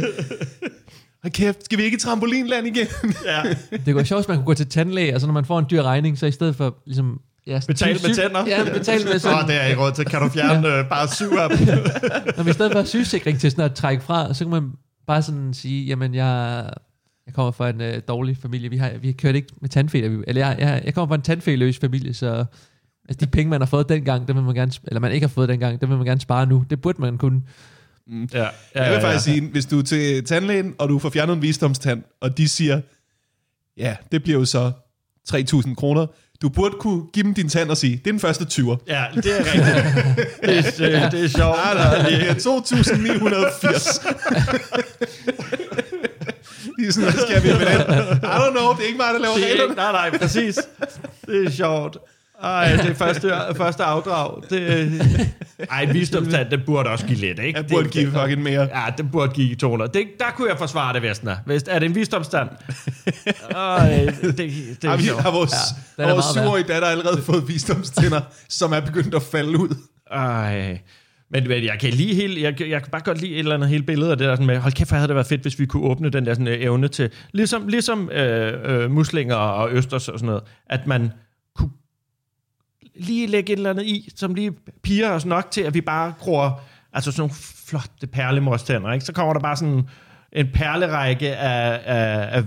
Hold kæft, skal vi ikke i trampolinland igen? Ja. det går sjovt, hvis man kunne gå til tandlæge, altså når man får en dyr regning, så i stedet for ligesom... Ja, sådan Betale syg- med tænder? Ja, betale med Åh, sådan, det er ikke råd til. Kan du fjerne øh, bare syv af dem? Når vi i stedet for sygesikring til sådan at trække fra, så kan man bare sådan sige, jamen jeg, jeg kommer fra en øh, dårlig familie, vi har, vi har kørt ikke med tandfæler, vi- eller jeg, jeg, jeg kommer fra en tandfæløs familie, så altså de penge, man har fået dengang, dem vil man gerne, eller man ikke har fået dengang, dem vil man gerne spare nu. Det burde man kunne. Ja, ja, Jeg vil faktisk sige, hvis du er til tandlægen, og du får fjernet en visdomstand, og de siger, ja, det bliver jo så 3.000 kroner. Du burde kunne give dem din tand og sige, det er den første 20'er. Ja, det er rigtigt. Det, er- det, det er sjovt. Nej, nej, det er 2.980. De er sådan, hvad skal vi med den? I don't know, det er ikke mig, der laver Det reglerne. ikke, nej, nej, præcis. Det er sjovt. Ej, det er første, første afdrag. Det, ej, visdomstand, det burde også give lidt, ikke? Jeg burde det, give fucking mere. Ja, det burde give 200. Det, der kunne jeg forsvare det, Vestner. Hvis, er det en visdomstand? Ej, det, det, er vi, har vores, den ja, er vores syvårige datter allerede fået visdomstænder, som er begyndt at falde ud. Ej. Men, men jeg kan lige helt, jeg, jeg kan bare godt lide et eller andet hele billede af det der sådan med, hold kæft, hvor havde det været fedt, hvis vi kunne åbne den der sådan, øh, evne til, ligesom, ligesom øh, øh, muslinger og østers og sådan noget, at man lige lægge et eller andet i, som lige piger os nok til, at vi bare gror, altså sådan nogle flotte perlemorstænder, ikke? Så kommer der bare sådan en perlerække af, af, af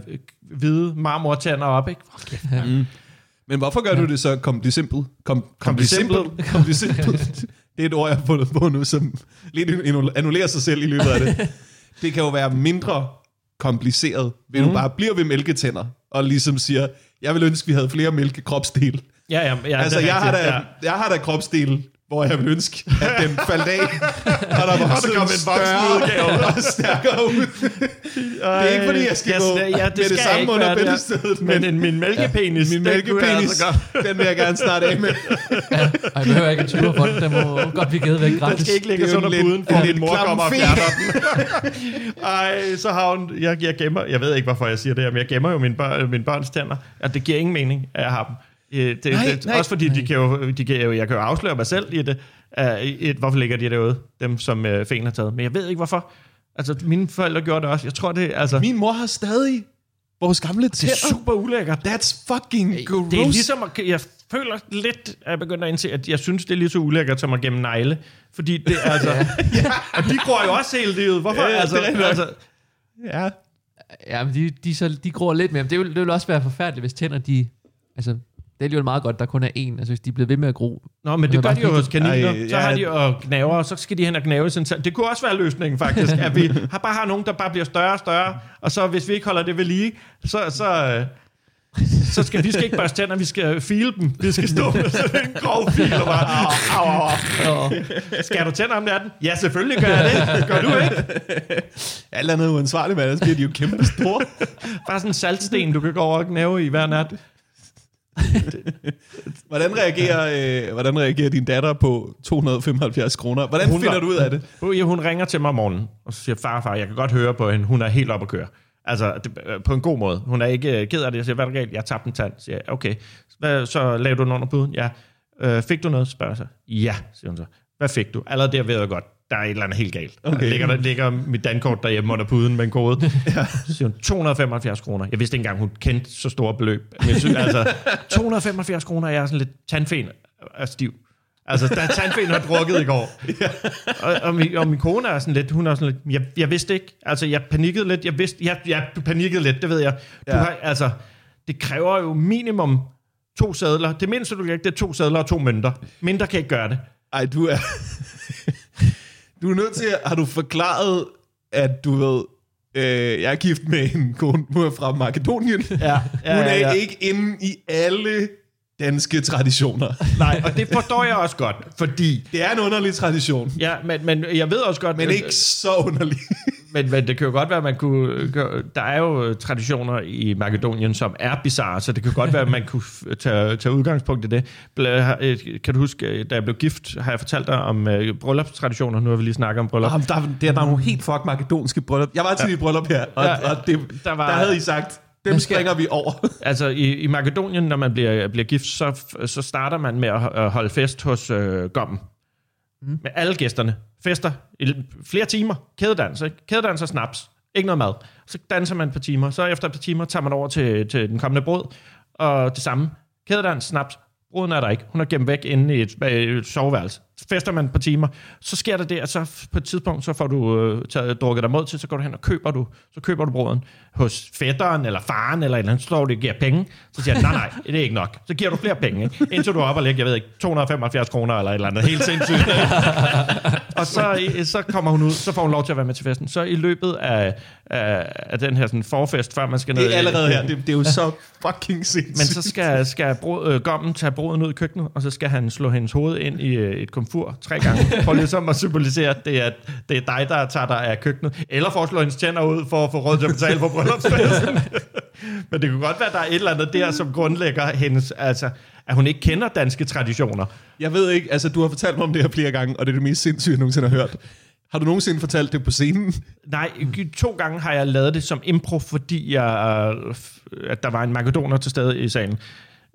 hvide marmortænder op, ikke? Hold kæft. Men hvorfor gør du det så komplicempelt? Kom, Komplicempelt? komplicempelt. Det er et ord, jeg har fundet på nu, som lidt annullerer sig selv i løbet af det. Det kan jo være mindre kompliceret, hvis mm. du bare bliver ved mælketænder, og ligesom siger, jeg vil ønske, vi havde flere mælkekropsdele. Ja, ja, ja, altså, jeg har, rigtigt, da, ja. jeg har da kropsdele, hvor jeg vil ønske, at den faldt af, og der var kom en større og stærkere ud. det er ikke, fordi jeg skal gå ja, det med det samme under bæltestedet, Men en, min mælkepenis, min den kunne jeg mælkepenis, altså godt- den vil jeg gerne starte af med. Og jeg behøver ikke en 20 for den, den må godt blive givet væk Den gratis. skal ikke lægges er under lidt- puden, for min mor kommer og fjerner den. Ej, så har hun... Jeg, jeg gemmer... Jeg ved ikke, hvorfor jeg siger det her, men jeg gemmer jo mine, børn, mine børns tænder. Ja, det giver ingen mening, at jeg har dem. Øh, Det, Nej, det, nej. også fordi de kan jo, de kan jo, jeg kan jo afsløre mig selv i det. Uh, et, hvorfor ligger de derude, dem som uh, Fen har taget. Men jeg ved ikke, hvorfor. Altså, mine forældre gjorde det også. Jeg tror, det, altså, Min mor har stadig vores gamle det er tænder. super ulækkert. That's fucking gross. Det er ligesom, at, jeg føler lidt, at jeg begynder at indse, at jeg synes, det er lige så ulækkert som at gemme negle. Fordi det er altså... ja. Og de gror jo også hele livet. Hvorfor? Ja, altså, det er altså, Ja. Ja, men de, de, så, de gror lidt mere. Men det vil, det vil også være forfærdeligt, hvis tænder, de... Altså, det er alligevel meget godt, der kun er én. Altså, hvis de bliver ved med at gro. Nå, men Det er gør bare de jo hos kaniner. Ej, så ja. har de jo gnaver, og så skal de hen og gnave sin. Det kunne også være løsningen, faktisk. at vi har bare har nogen, der bare bliver større og større. Og så hvis vi ikke holder det ved lige, så... så så skal vi skal ikke børste tænder, vi skal file dem. Vi skal stå med sådan en grov fil og bare, au, au, au, au. Skal du tænder om natten? Ja, selvfølgelig gør jeg det. Gør du ikke? Alt andet uansvarligt, men ellers bliver de jo kæmpe store. Bare sådan en saltsten, du kan gå over og gnave i hver nat. Hvordan reagerer, øh, hvordan reagerer din datter på 275 kroner? Hvordan Hun finder var- du ud af det? Ja, hun ringer til mig om morgenen, og så siger, far, far, jeg kan godt høre på hende, hun er helt op at køre. Altså, det, øh, på en god måde. Hun er ikke øh, ked af det. Jeg siger, hvad er der galt? Jeg tabte en tand. Så siger jeg, okay. Hvad, så lavede du den under puden? Ja. Øh, fik du noget? Spørger jeg så. Ja, siger hun så. Hvad fik du? Allerede der ved jeg godt, der er et eller andet helt galt. Okay. Der ligger, der ligger mit dankort derhjemme under puden med en kode. ja. Så siger hun, 275 kroner. Jeg vidste ikke engang, hun kendte så store beløb. Men jeg synes, altså, 275 kroner, jeg er sådan lidt tandfen er stiv. Altså, da tandfen har drukket i går. Og, og, min, og min kone er sådan lidt, hun er sådan lidt, jeg, jeg vidste ikke, altså jeg panikkede lidt, jeg vidste, jeg, jeg panikkede lidt, det ved jeg. Du Ja. har, altså, det kræver jo minimum to sædler. Det mindste, du kan ikke, det er to sædler og to mønter. Mindre kan ikke gøre det. Ej, du er... du er nødt til at... Har du forklaret, at du ved... Øh, jeg er gift med en kone, fra Makedonien. Ja, ja, hun er ja, ja. ikke inde i alle danske traditioner. Nej, og det forstår jeg også godt, fordi, Det er en underlig tradition, ja, men, men jeg ved også godt, men ikke så underlig. Men, men det kan jo godt være, at man kunne... Der er jo traditioner i Makedonien, som er bizarre, så det kan godt være, at man kunne tage, tage udgangspunkt i det. Kan du huske, øh, da jeg blev gift, har jeg fortalt dig om øh, bryllupstraditioner. Nu har vi lige snakket om bryllup. Jamen, der, der, der er nogle helt fuck makedonske bryllup. Jeg var til ja. et bryllup her, og, Ja, og det, Der var- der havde I sagt, dem springer vi over. Altså i, i Makedonien, når man bliver, bliver gift, så, så starter man med at at holde fest hos øh, gommen. Mm. Med alle gæsterne. Fester i flere timer. Kædedans, ikke? Kædedans og snaps. Ikke noget mad. Så danser man et par timer. Så efter et par timer tager man over til, til den kommende brud. Og det samme. Kædedans, snaps. Bruden er der ikke. Hun er gemt væk inde i et, øh, et soveværelse. Fester man et par timer. Så sker der det, at så på et tidspunkt, så får du øh, taget, drukket dig mod til, så går du hen og køber du, så køber du bruden hos fætteren eller faren eller et eller andet, så står du og giver penge. Så siger han, nej, nej, det er ikke nok. Så giver du flere penge, ikke? indtil du er oppe og lægger, jeg ved ikke, 275 kroner eller et eller andet. Helt sindssygt. og så, i- så kommer hun ud, så får hun lov til at være med til festen. Så i løbet af, af, af den her sådan forfest, før man skal ned... Det er allerede her. Det, det er jo så fucking sindssygt. Men så skal, skal brud, øh, gommen tage bruden ud i køkkenet, og så skal han slå hendes hoved ind i øh, et komfur tre gange, for ligesom at symbolisere, at det er, det er dig, der tager dig af køkkenet. Eller for at slå hendes tænder ud, for at få råd til at betale for bryllupsfesten. Men det kunne godt være, at der er et eller andet der, som grundlægger hendes... Altså, at hun ikke kender danske traditioner. Jeg ved ikke, altså du har fortalt mig om det her flere gange, og det er det mest sindssyge, jeg nogensinde har hørt. Har du nogensinde fortalt det på scenen? Nej, to gange har jeg lavet det som impro, fordi jeg, øh, at der var en makedoner til stede i salen.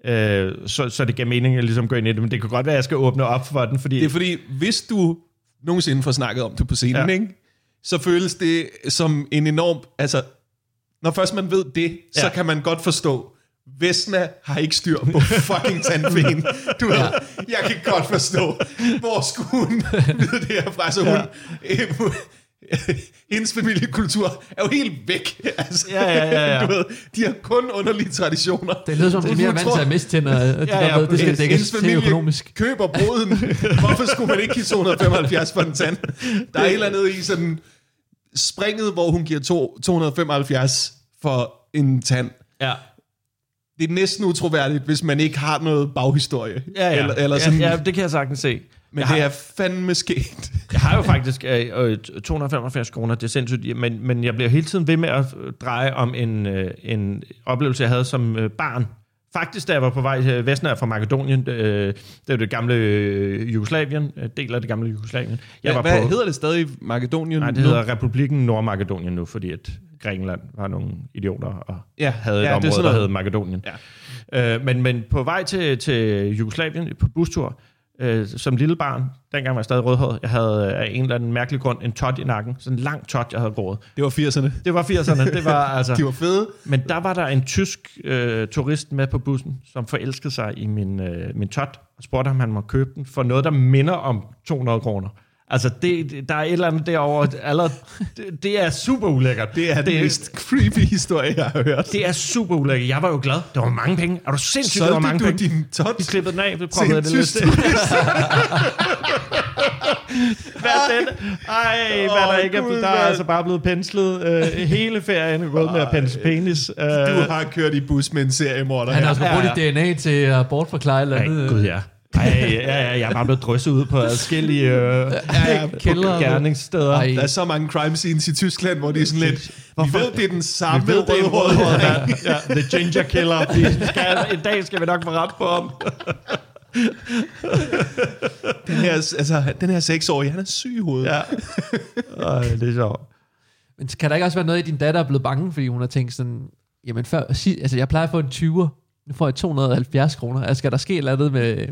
Øh, så, så det gav mening at ligesom gå ind i det, men det kan godt være, at jeg skal åbne op for den, fordi... Det er fordi, hvis du nogensinde får snakket om det på scenen, Ja. ja. ikke? så føles det som en enorm... Altså, når først man ved det, ja. så Ja. kan man godt forstå, Vesna har ikke styr på fucking tandfen. Du ved, jeg kan godt forstå, hvor skulle hun vide det her fra, så hun... hendes familiekultur er jo helt væk. Altså, Ja, ja, ja, ja. Du ved, de har kun underlige traditioner. Det lyder som, de er mere vant til at miste tænder. Ja, ja, ja, det skal dækkes til økonomisk. køber bruden. Hvorfor skulle man ikke give 275 for en tand? Der er et eller andet i sådan springet, hvor hun giver to, 275 for en tand. Ja. Det er næsten utroværdigt, hvis man ikke har noget baghistorie. Ja, ja. Eller, eller sådan, ja, ja, det kan jeg sagtens se. Men jeg det har, er fandme sket. jeg har jo faktisk øh, øh, 275 kroner, det er sindssygt, men, men jeg bliver hele tiden ved med at øh, dreje om en, øh, en oplevelse, jeg havde som øh, barn. Faktisk, da jeg var på vej til Vestnær fra Makedonien, øh, det er det gamle øh, Jugoslavien, øh, del af det gamle Jugoslavien. Jeg var Hvad på, hedder det stadig Makedonien? Nej, det nu? hedder Republiken Nordmakedonien nu, fordi at Grækenland var nogle idioter og Ja, havde et ja, område, der hed Makedonien. Ja. Øh, men, men på vej til, til Jugoslavien på bustur, øh, som lille barn, dengang var jeg stadig rødhåret, jeg havde øh, af en eller anden mærkelig grund en tot i nakken, sådan en lang tot, jeg havde gået. Det var 80'erne. Det var 80'erne, det var altså... De var fede. Men der var der en tysk øh, turist med på bussen, som forelskede sig i min, øh, min tot, og spurgte, om han må købe den for noget, der minder om 200 kroner. Altså, det, det- der er et eller andet derovre, allerede, det, det er super ulækkert. Det er den mest creepy historie, jeg har hørt. det er super ulækkert. Jeg var jo glad. Det var mange penge. Er du sindssygt, det var mange Solgte du penge? din tot Vi klippede den af, vi en det lidt. Hvad er den? Ej, hvad er der ikke? er- Der er altså bare blevet penslet. Øh, hele ferien er gået med at pensle penis. Øh, Du har kørt i bus med en seriemorder. Han har her. også Ja, brugt dit DNA til at bortforklare et eller Ej, andet. gud ja. Ja, ja, jeg er bare blevet drysset ud på adskillige øh, ja, kældre. gerningssteder. Ej. Der er så mange crime scenes i Tyskland, hvor det er sådan lidt... Hvorfor? Vi ved, det er den samme Vi ved, det er rødhåret mand. mand. Ja, the ginger killer. Vi skal, en dag skal vi nok få ret på ham. Den her, altså, den her seksårige, han er syg i hovedet. Ja. Ej, det er sjovt. Men kan der ikke også være noget i, din datter er blevet bange, fordi hun har tænkt sådan, jamen før, altså jeg plejer at få en 20'er, nu får jeg 270 kroner. Altså skal der ske et eller andet med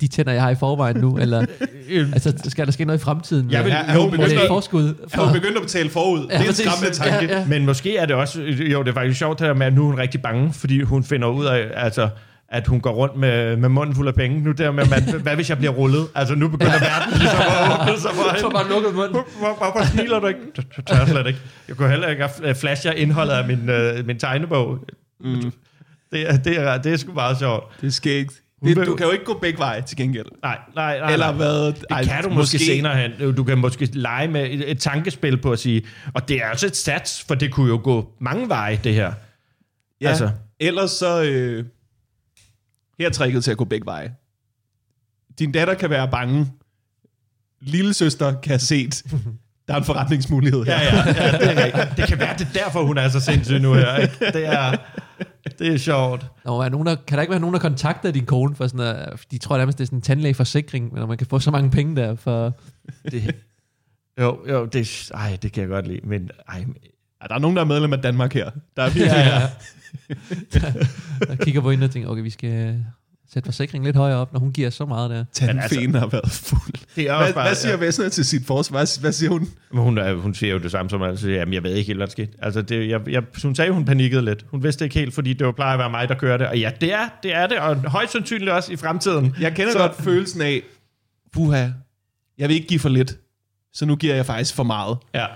de tænder, jeg har i forvejen nu? Eller altså, skal der ske noget i fremtiden? Jeg vil- Med- er hun begyndt at- forskud? Er hun begyndt at betale forud? det er en skræmmende tanke. Ja, ja. Men måske er det også, jo, det er faktisk sjovt det her med, at nu er hun rigtig bange, fordi hun finder ud af, altså, at hun går rundt med, med munden fuld af penge. Nu der med, man, hvad hvis jeg bliver rullet? Altså, nu begynder verden ligesom at åbne sig for Så bare lukket munden. Hvor- hvor- Hvorfor smiler du ikke? Det det tør jeg slet ikke. Jeg kunne heller ikke flashe indholdet af min, øh, min tegnebog. Mm. Det, er, det, er, det er sgu meget sjovt. Det er skægt. Det, du kan jo ikke gå begge veje til gengæld. Nej, nej, nej. Eller hvad? Det kan du måske, måske senere hen. Du kan måske lege med et, et tankespil på at sige, og det er også et sats, for det kunne jo gå mange veje, det her. Ja. Altså. Ellers så... Øh, her er tricket til at gå begge veje. Din datter kan være bange. Lille søster kan have set. der er en forretningsmulighed her. Ja, ja, ja det, er det kan være, det er derfor, hun er så sindssyg nu her. Ikke? Det, er, det er sjovt. Der må være nogen, der, kan der ikke være nogen, der kontakter din kone for sådan at, de tror nærmest, det er sådan en tandlægeforsikring, når man kan få så mange penge der for... Det, jo, jo, det, ej, det kan jeg godt lide, men ej, Ja, der er nogen, der er medlem af Danmark her. Der er virkelig... Ja, ja. Jeg kigger på hende og tænker, okay, vi skal sætte forsikringen lidt højere op, når hun giver så meget der. Tandfæen har været fuld. det er Hvad, bare, hvad siger Vesner til sit forsvar? Hvad, hvad siger hun? Men hun, er, hun siger jo det samme som altid. Jamen, jeg ved ikke helt, hvad der skete. Altså, det, jeg, jeg, hun sagde, hun panikkede lidt. Hun vidste ikke helt, fordi det var plejer at være mig, der kører det. Og ja, det er det, er det og højst sandsynligt også i fremtiden. Jeg kender Så- så... godt følelsen af, puha, jeg vil ikke give for lidt, så nu giver jeg faktisk for meget. Ja.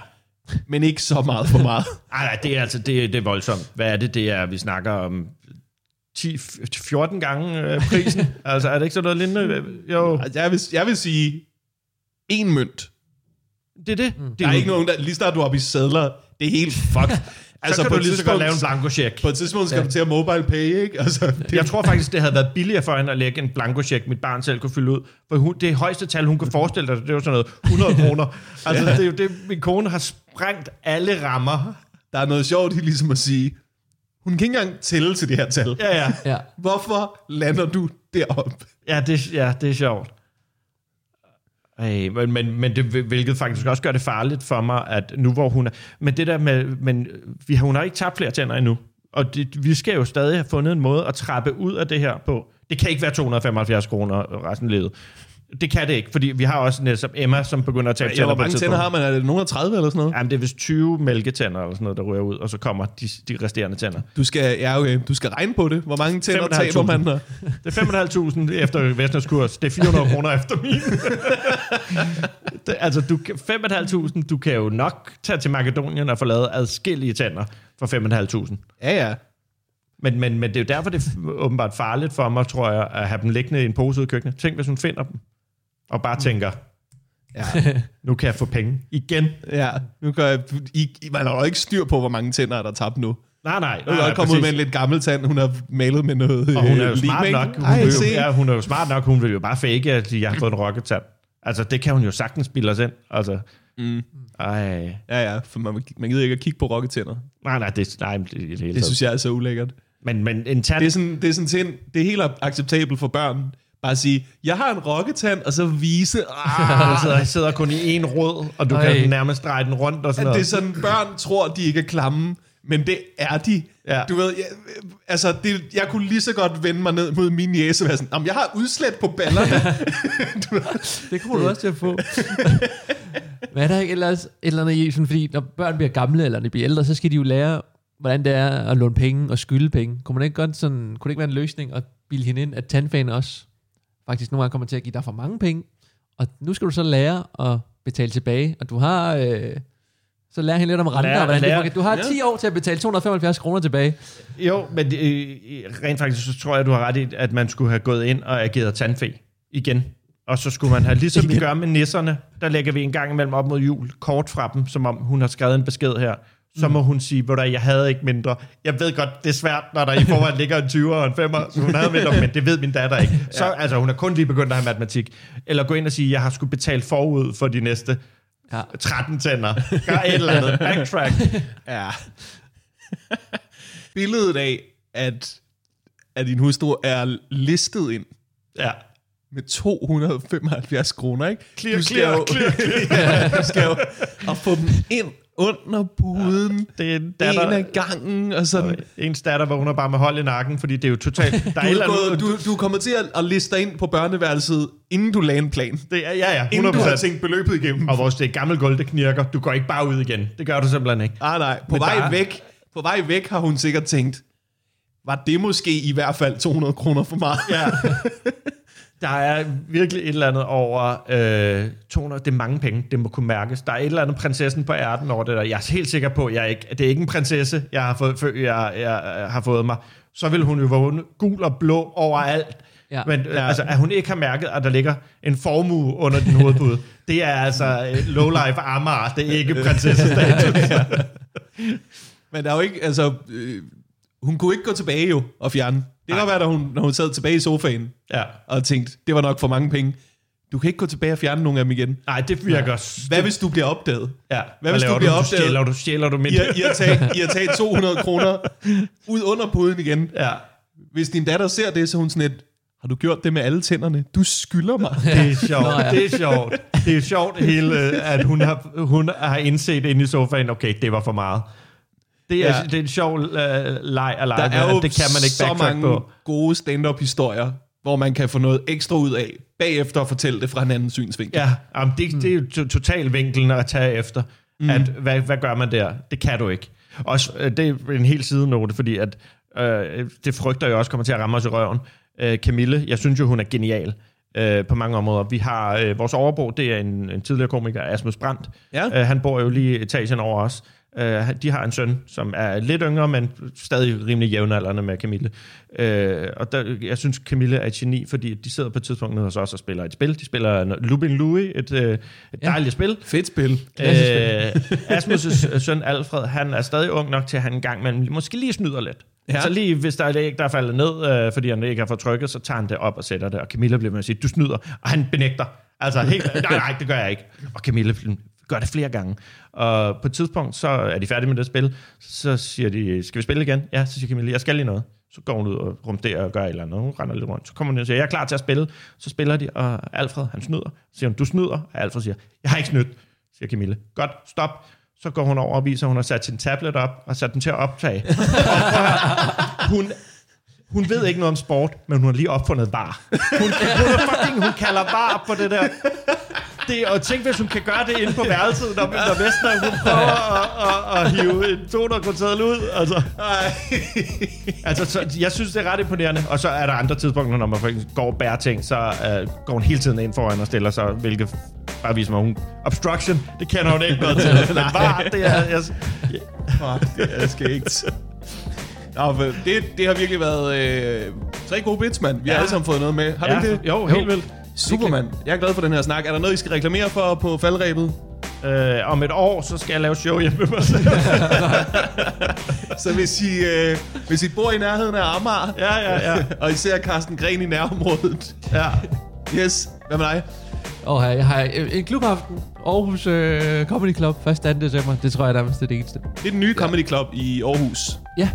Men ikke så meget for meget. Ej, nej, det er altså det, det er voldsomt. Hvad er det? Det er, vi snakker om 10-14 gange øh, prisen. altså, er det ikke sådan noget lignende? Jo, Altså, jeg, vil, jeg vil sige, en mønt. det er det. Mm. det Der er er jo- ikke nogen, der lige starter du op i sædler. Det er helt fucked. Altså, så kan på du et lige så godt lave en blanko check. På et tidspunkt skal Ja. ja. du til at mobile pay, ikke? Altså, det, Jeg tror faktisk, det havde været billigere for hende at lægge en blanko check, mit barn selv kunne fylde ud. For hun, det højeste tal, hun kunne forestille sig, det var sådan noget 100 kroner. Altså, det er jo det, min kone har sprængt alle rammer. der er noget sjovt i ligesom at sige, hun kan ikke engang tælle til det her tal. Ja, ja. Ja. Hvorfor lander du derop? Ja, det, ja, det er sjovt. Ej, men, men, men det, hvilket faktisk også gør det farligt for mig, at nu hvor hun er... Men det der med... Men vi har, hun har ikke tabt flere tænder endnu. Og det, vi skal jo stadig have fundet en måde at trappe ud af det her på. Det kan ikke være 275 kroner resten af livet. Det kan det ikke, fordi vi har også som Emma, som begynder at tabe Ja, tænder hvor mange tænder har man? Er det nogen af 30 eller sådan noget? Jamen, det er vist 20 mælketænder eller sådan noget, der ryger ud, og så kommer de, de resterende tænder. Du skal, ja, okay. du skal regne på det. Hvor mange tænder 5.500. taber man der? Det er 5.500 efter Vestners kurs. Det er 400 kroner efter min. det, altså, du, kan- 5.500, du kan jo nok tage til Makedonien og få lavet adskillige tænder for 5.500. Ja, ja. Men, men, men det er jo derfor, det er åbenbart farligt for mig, tror jeg, at have dem liggende i en pose ude i køkkenet. Tænk, hvis hun finder dem, og bare tænker, Ja, nu kan jeg få penge igen. ja. Nu kan jeg, I, I, man har jo ikke styr på, hvor mange tænder er der er tabt nu. Nej, nej. Nu er kommet ud med en lidt gammel tand, hun har malet med noget Og hun er jo smart nok. Hun, Ej, vil jo, ja, hun er jo smart nok. Hun vil jo bare fake, at jeg har fået en rocketand. Altså, det kan hun jo sagtens spille os ind. Altså, Mm. ej. Ja, ja, for man, man gider ikke at kigge på rocketænder. Nej, nej, det, nej, det, det, det, synes jeg er så ulækkert. Men, men en tand... Det er sådan, det er sådan til, det er helt acceptabelt for børn. Bare at sige, jeg har en rocketand, og så vise, ah, der sidder, kun i en rød, og du Ej. kan nærmest dreje den rundt og sådan at det er noget. sådan, børn tror, de ikke er klamme, men det er de. Ja. Du ved, jeg, altså, det, jeg kunne lige så godt vende mig ned mod min jæse og være sådan, "Jamen, jeg har udslæt på ballerne. du ved, Det kommer du også til at få. Men er der ikke ellers et eller andet i, sådan, fordi når børn bliver gamle, eller de bliver ældre, så skal de jo lære, hvordan det er at låne penge og skylde penge. Kunne, man ikke godt sådan, kunne det ikke være en løsning at bilde hende ind, at tandfæn også faktisk nogle gange kommer til at give dig for mange penge, og nu skal du så lære at betale tilbage, og du har... Øh, så lærer hende lidt om renter, Lære- og hvordan lære- det fungerer. Du har 10 år til at betale 275 kroner tilbage. Jo, men øh, rent faktisk, så tror jeg, du har ret i, at man skulle have gået ind og ageret tandfæ igen. Og så skulle man have, ligesom vi gør med nisserne, der lægger vi en gang imellem op mod jul, kort fra dem, som om hun har skrevet en besked her. Så må hun sige, hvor der jeg havde ikke mindre. Jeg ved godt, det er svært, når der i forvejen ligger en 20'er og en 5'er, så hun havde mindre, men det ved min datter ikke. Så altså, hun er kun lige begyndt at have matematik. Eller gå ind og sige, jeg har skulle betale forud for de næste Ja. 13 tænder. Gør et eller andet. Backtrack. ja. Billedet af, at, at din hustru er listet ind Ja. med 275 kroner, ikke? Clear, du skal clear, jo, clear, ja, du skal jo at få dem ind under puden, Det er en en datter, af gangen, og sådan. Ens datter vågner bare med hold i nakken, fordi det er jo totalt... Der er Du er, gået, du, du er kommet til at, at liste dig ind på børneværelset, inden du lagde en plan. Det er, ja, ja, Inden du har 100%. tænkt beløbet igennem. Og vores det er gammel gulv, det knirker. Du går ikke bare ud igen. Det gør du simpelthen ikke. Ah, nej, på Men vej, der er- væk, på vej væk har hun sikkert tænkt, var det måske i hvert fald 200 kroner for meget? Ja. Der er virkelig et eller andet over øh, 200, det er mange penge, det må kunne mærkes. Der er et eller andet prinsessen på ærten over det der. Jeg er helt sikker på, at jeg ikke, det er ikke en prinsesse, jeg har fået, jeg, jeg, jeg har fået mig. Så vil hun jo vågne gul og blå overalt. Ja. Men ja. altså, at hun ikke har mærket, at der ligger en formue under din hovedpude, det er altså øh, low-life Amager, det er ikke prinsessestatus. Men der er jo ikke, altså, øh, hun kunne ikke gå tilbage jo og fjerne. Det kan godt være, da hun, når hun sad tilbage i sofaen ja. og tænkte, det var nok for mange penge. Du kan ikke gå tilbage og fjerne nogle af dem igen. Nej, det virker... Hvad hvis du bliver opdaget? Ja. Hvad hvis du laver bliver du? opdaget? Stjæler du, stjæler du mit? I har, I, har taget, I har taget 200 kroner ud under puden igen. Ja. Hvis din datter ser det, så hun sådan et, har du gjort det med alle tænderne? Du skylder mig. Det er sjovt. Nå, ja. Det er sjovt. Det er sjovt hele, at hun har, hun har indset inde i sofaen, okay, det var for meget. Det er, Ja. det er en sjov uh, leg at lege Der er jo det kan man ikke så mange på. gode stand-up historier, hvor man kan få noget ekstra ud af, bagefter at fortælle det fra en anden synsvinkel. Ja, jamen, det, det er jo to- total vinklen at tage efter. Mm. At, hvad, hvad gør man der? Det kan du ikke. Også, øh, det er en helt sidenote, fordi at, øh, det frygter jeg også kommer til at ramme os i røven. Øh, Camille, jeg synes jo, hun er genial øh, på mange områder. Vi har øh, vores overbo, det er en, en tidligere komiker, Asmus Brandt. Ja. Øh, han bor jo lige etagen over os. Øh, de har en søn, som er lidt yngre, men stadig rimelig jævnaldrende med Camille. Øh, og der, jeg synes, Camille er et geni, fordi de sidder på et tidspunkt nede hos os og spiller et spil. De spiller Lubin Louis, et, øh, et Ja. dejligt spil. Fedt spil. Øh, Asmus' søn Alfred, han er stadig ung nok til, at han en gang men måske lige snyder lidt. Ja. Så lige hvis der er et æg, der er faldet ned, øh, fordi han ikke har fået trykket, så tager han det op og sætter det. Og Camilla bliver med at sige, du snyder. Og han benægter. Altså helt, nej, nej, det gør jeg ikke. Og Camilla gør det flere gange. Og på et tidspunkt, så er de færdige med det spil. Så siger de, skal vi spille igen? Ja, så siger Camille, jeg skal lige noget. Så går hun ud og rumsterer og gør et eller andet. Hun render lidt rundt. Så kommer hun og siger, jeg er klar til at spille. Så spiller de, og Alfred, han snyder. Så siger hun, du snyder. Og Alfred siger, jeg har ikke snydt, siger Camille. Godt, stop. Så går hun over og viser, at hun har sat sin tablet op og sat den til at optage. Og prøv hun, hun ved ikke noget om sport, men hun har lige opfundet var. Hun, hun, fucking, hun kalder var på det der. Det, og tænk, hvis hun kan gøre det inde på værelset, når, når Vestner, hun prøver at, at, at hive en 200 kroner ud. Altså, altså så, jeg synes, det er ret imponerende. Og så er der andre tidspunkter, når man faktisk går og bærer ting, så uh, går hun hele tiden ind foran og stiller sig, hvilket bare viser mig, hun... Obstruction, det kender hun ikke noget til. Men var, det er... Jeg, Fuck, det er skægt. Nå, for det, det har virkelig været øh, tre gode bits, mand. Vi har Ja. alle sammen fået noget med. Har du ja, ikke det? Jo, helt vildt. Superman. Jeg er glad for den her snak. Er der noget, I skal reklamere for på faldrebet? Øh, om et år, så skal jeg lave show hjemme med mig selv. Så hvis I, øh, hvis I bor i nærheden af Amager, ja, ja, ja. og I ser Carsten Gren i nærområdet, ja. yes, hvad med dig? Og her, jeg har en klubaften. Aarhus øh, Comedy Club, 1. 2. december. Det tror jeg nærmest er det eneste. Det er den nye Comedy Club i Aarhus. Ja.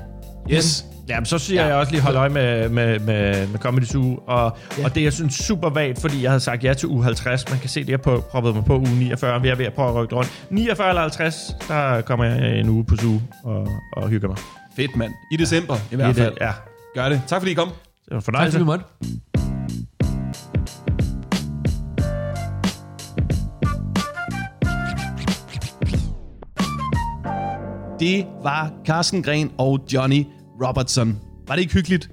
Yes. Jamen, så siger ja. jeg også lige hold øje med, med, med, med Comedy Zoo, og, ja. og det jeg synes super vagt, fordi jeg havde sagt ja til uge 50. Man kan se det, jeg på, proppede mig på uge 49. Vi er ved at prøve at rykke rundt. 49 eller 50, der kommer jeg en uge på Zoo og, og hygger mig. Fedt, mand. I december, i hvert Det er fald. det, Ja, Gør det. Tak fordi I kom. det var en Tak fornøjelse. fordi måtte. Det var Carsten Gren og Johnny Robertson. Var det ikke hyggeligt?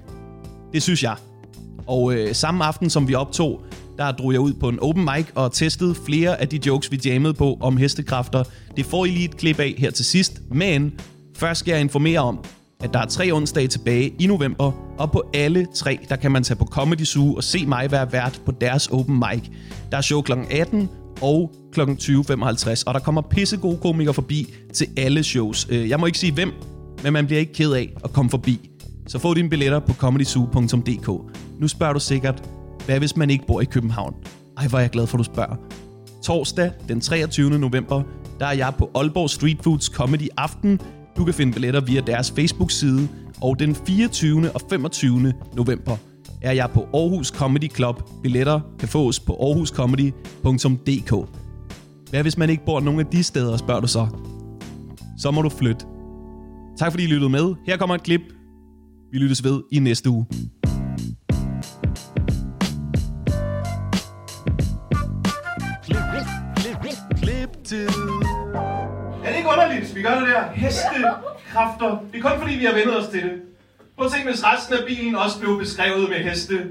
Det synes jeg. Og øh, samme aften, som vi optog, der drog jeg ud på en open mic og testede flere af de jokes, vi jammede på om hestekræfter. Det får I lige et klip af her til sidst. Men først skal jeg informere om, at der er tre onsdage tilbage i november, og på alle tre, der kan man tage på Comedy Zoo og se mig være vært på deres open mic. Der er show kl. 18 og kl. 20.55, og der kommer pissegode komikere forbi til alle shows. Øh, jeg må ikke sige hvem, men man bliver ikke ked af at komme forbi. Så få dine billetter på comedyzoo.dk. Nu spørger du sikkert, hvad hvis man ikke bor i København? Ej, hvor er jeg glad for, at du spørger. Torsdag den 23. november, der er jeg på Aalborg Street Foods Comedy Aften. Du kan finde billetter via deres Facebook-side. Og den 24. og 25. november er jeg på Aarhus Comedy Club. Billetter kan fås på aarhuscomedy.dk. Hvad hvis man ikke bor nogen af de steder, spørger du så? Så må du flytte. Tak fordi I lyttede med. Her kommer et klip. Vi lyttes ved i næste uge. Klip-tid. Er det ikke underligt, vi gør det der? Hestekræfter. Det er kun fordi, vi har vendt os til det. Prøv at tænke, hvis resten af bilen også blev beskrevet med heste.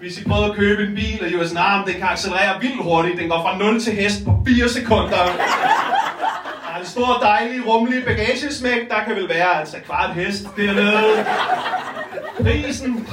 Hvis I prøvede at købe en bil, og I var sådan, ah, den kan accelerere vildt hurtigt. Den går fra 0 til hest på 4 sekunder. En stor, dejlig, rummelig bagagesmæk. Der kan vel være altså kvart hest dernede. Prisen